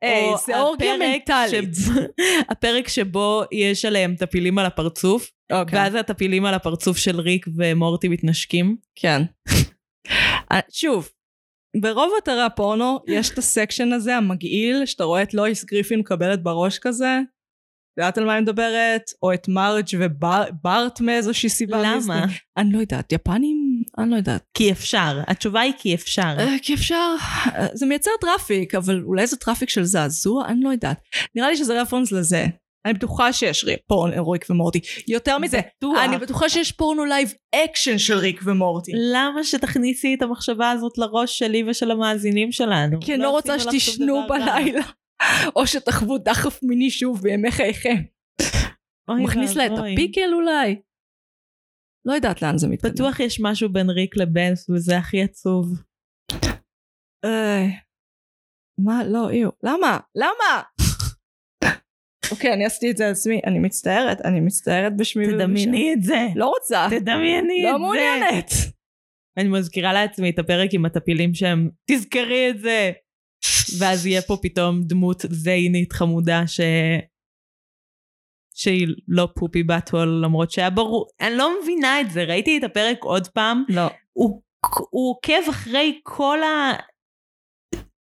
היי, זה אורגיה מנטלית. הפרק שבו יש עליהם טפילים על הפרצוף, אוקיי. ואז הטפילים על הפרצוף של ריק ומורטי מתנשקים. כן. אה, שוב, ברוב אתרי הפורנו יש את ה section הזה המגעיל, שאתה רואה את לואיס גריפין מקבלת בראש כזה. יודעת על מה אני מדברת? או את מרג' ובארט מאיזושהי סיבה. למה? אני לא יודעת, יפנים? אני לא יודעת. כי אפשר. התשובה היא כי אפשר. אה, כי אפשר, אה, זה מייצר traffic, אבל אולי זה traffic של זעזוע? אני לא יודעת. נראה לי שזה reference לזה. אני בטוחה שיש רי- פורנו ריק ומורטי. יותר מזה, בטוח. אני בטוחה שיש פורנו live action של ריק ומורטי. למה שתכניסי את המחשבה הזאת לראש שלי ושל המאזינים שלנו? כי אני לא רוצה לך שום שתישנו. בלילה. או שתחוו דחף מיני שוב בימי חייכם. מכניס לה את. הפיקל אולי? לא יודעת לאן זה מתקדם. בטוח יש משהו בין ריק לבנס וזה הכי עצוב. מה? לא, איו. למה? למה? אוקיי, אני עשיתי את זה לעצמי. אני מצטערת, אני מצטערת בשמי ובשם. תדמייני את זה. לא רוצה. תדמייני את זה. לא מעוניינת. אני מזכירה לעצמי את הפרק עם הטפילים שהם, תזכרי את זה. ואז יהיה פה פתאום דמות זיינית חמודה ש... שהיא לא פופי באטוול למרות שהיה ברור, אני לא מבינה את זה, ראיתי את הפרק עוד פעם, לא. הוא, הוא עוקב אחרי כל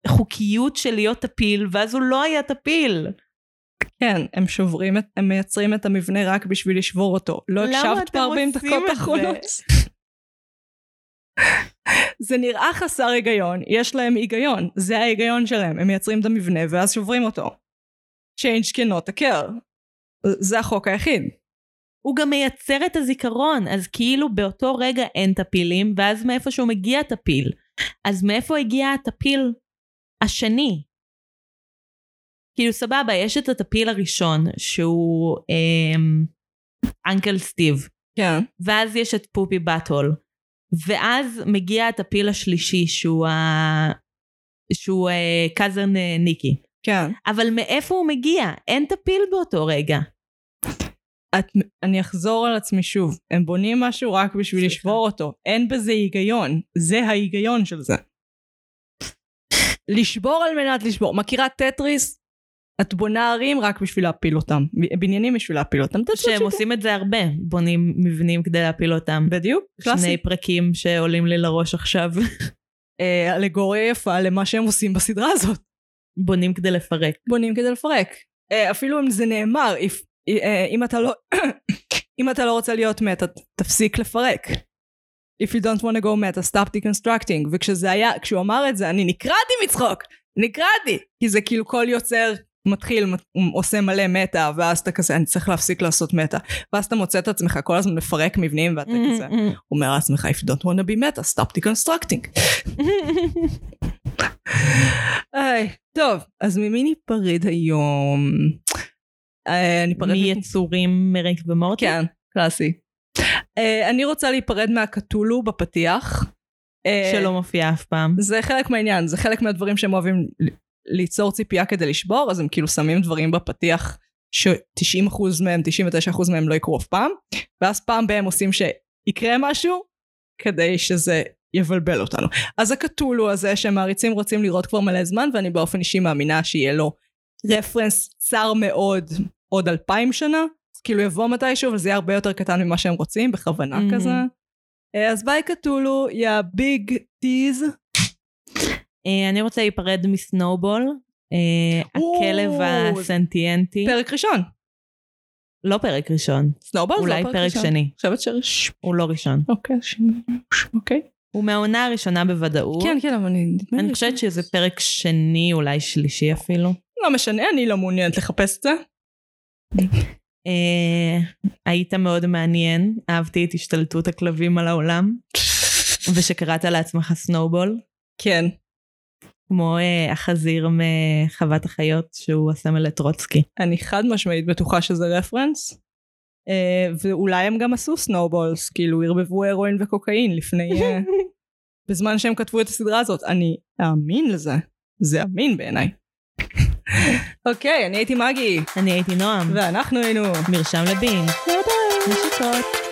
החוקיות של להיות טפיל, ואז הוא לא היה טפיל. כן, הם שוברים את, הם מייצרים את המבנה רק בשביל לשבור אותו. לא הקשבת אתם ב-40 עושים דקות את האחרונות. זה נראה חסר היגיון, יש להם היגיון, זה ההיגיון שלהם, הם מייצרים את המבנה ואז שוברים אותו. change cannot occur. זה החוק היחיד. הוא גם מייצר את הזיכרון, אז כאילו באותו רגע אין טפילים, ואז מאיפשהו מגיע טפיל. אז מאיפה הגיע הטפיל השני? כאילו סבבה, יש את הטפיל הראשון, שהוא אמ, אנקל סטיב, כן. ואז יש את פופי באטול, ואז מגיע הטפיל השלישי, שהוא ה... שהוא אה, קאזן אה, ניקי. כן. אבל מאיפה הוא מגיע? אין טפיל באותו רגע. את, אני אחזור על עצמי שוב, הם בונים משהו רק בשביל. לשבור אותו, אין בזה היגיון, זה ההיגיון של זה. לשבור על מנת לשבור, מכירה טטריס? את בונה ערים רק בשביל להפיל אותם, בניינים בשביל להפיל אותם, שהם. עושים את זה הרבה, בונים מבנים כדי להפיל אותם. בדיוק, קלאסי. שני פרקים שעולים לי לראש עכשיו. אה, אלגוריה יפה למה שהם עושים בסדרה הזאת. בונים כדי לפרק. בונים כדי לפרק. אה, אפילו אם זה נאמר, if, אם אתה לא, אם אתה לא רוצה להיות מטה, תפסיק לפרק. If you don't want to go meta, stop deconstructing. וכשזה היה, כשהוא אמר את זה, אני נקרעתי מצחוק! נקרעתי! כי זה כאילו כל יוצר מתחיל, עושה מלא מטה, ואז אתה כזה, אני צריך להפסיק לעשות מטה. ואז אתה מוצא את עצמך כל הזמן לפרק מבנים, ואתה כזה, אומר לעצמך, if you don't want to be meta, stop deconstructing. איי, טוב, אז ממי ניפרד היום? אה, ניפרד... מיצורים מריק ומורטי? כן, קלאסי. אה, אני רוצה להיפרד מהקתולו בפתיח. אה, שלא מופיע אף פעם. זה חלק מהעניין, זה חלק מהדברים שהם אוהבים ליצור ציפייה כדי לשבור, אז הם כאילו שמים דברים בפתיח ש-90% מהם, 99% מהם לא יקרו אף פעם, ואז פעם בהם עושים שיקרה משהו, כדי שזה יבלבל אותנו. אז הקתולו הזה שמעריצים רוצים לראות כבר מלא זמן, ואני באופן אישי מאמינה שיהיה לו רפרנס צר מאוד עוד אלפיים שנה, אז כאילו יבוא מתישהו, אבל זה יהיה הרבה יותר קטן ממה שהם רוצים, בכוונה מהמם. כזה. אה, אז ביי קתולו, יא big tease. אה, אני רוצה להיפרד מסנובול, אה, הכלב הסנטיאנטי. פרק ראשון. לא פרק ראשון, סנובול זה לא אולי פרק פרק ראשון. שני. אני חושבת ש... הוא לא ראשון. אוקיי, ש- אוקיי. הוא מהעונה הראשונה בוודאות. כן, כן, אבל אני... אני חושבת שזה פרק שני, אולי שלישי אפילו. לא משנה, אני לא מעוניינת לחפש את זה. אה, היית מאוד מעניין, אהבתי את השתלטות הכלבים על העולם, ושקראת לעצמך סנובול, כן. כמו אה, החזיר מחוות החיות שהוא הסמל לטרוצקי. אני חד משמעית בטוחה שזה reference. אה, ואולי הם גם עשו snowballs, כאילו ערבבו הרואין וקוקאין לפני... אה, בזמן שהם כתבו את הסדרה הזאת. אני אאמין לזה. זה אמין בעיניי. אוקיי, אני הייתי מגי, אני הייתי נועם, ואנחנו היינו... מרשם לבינג. נשיקות.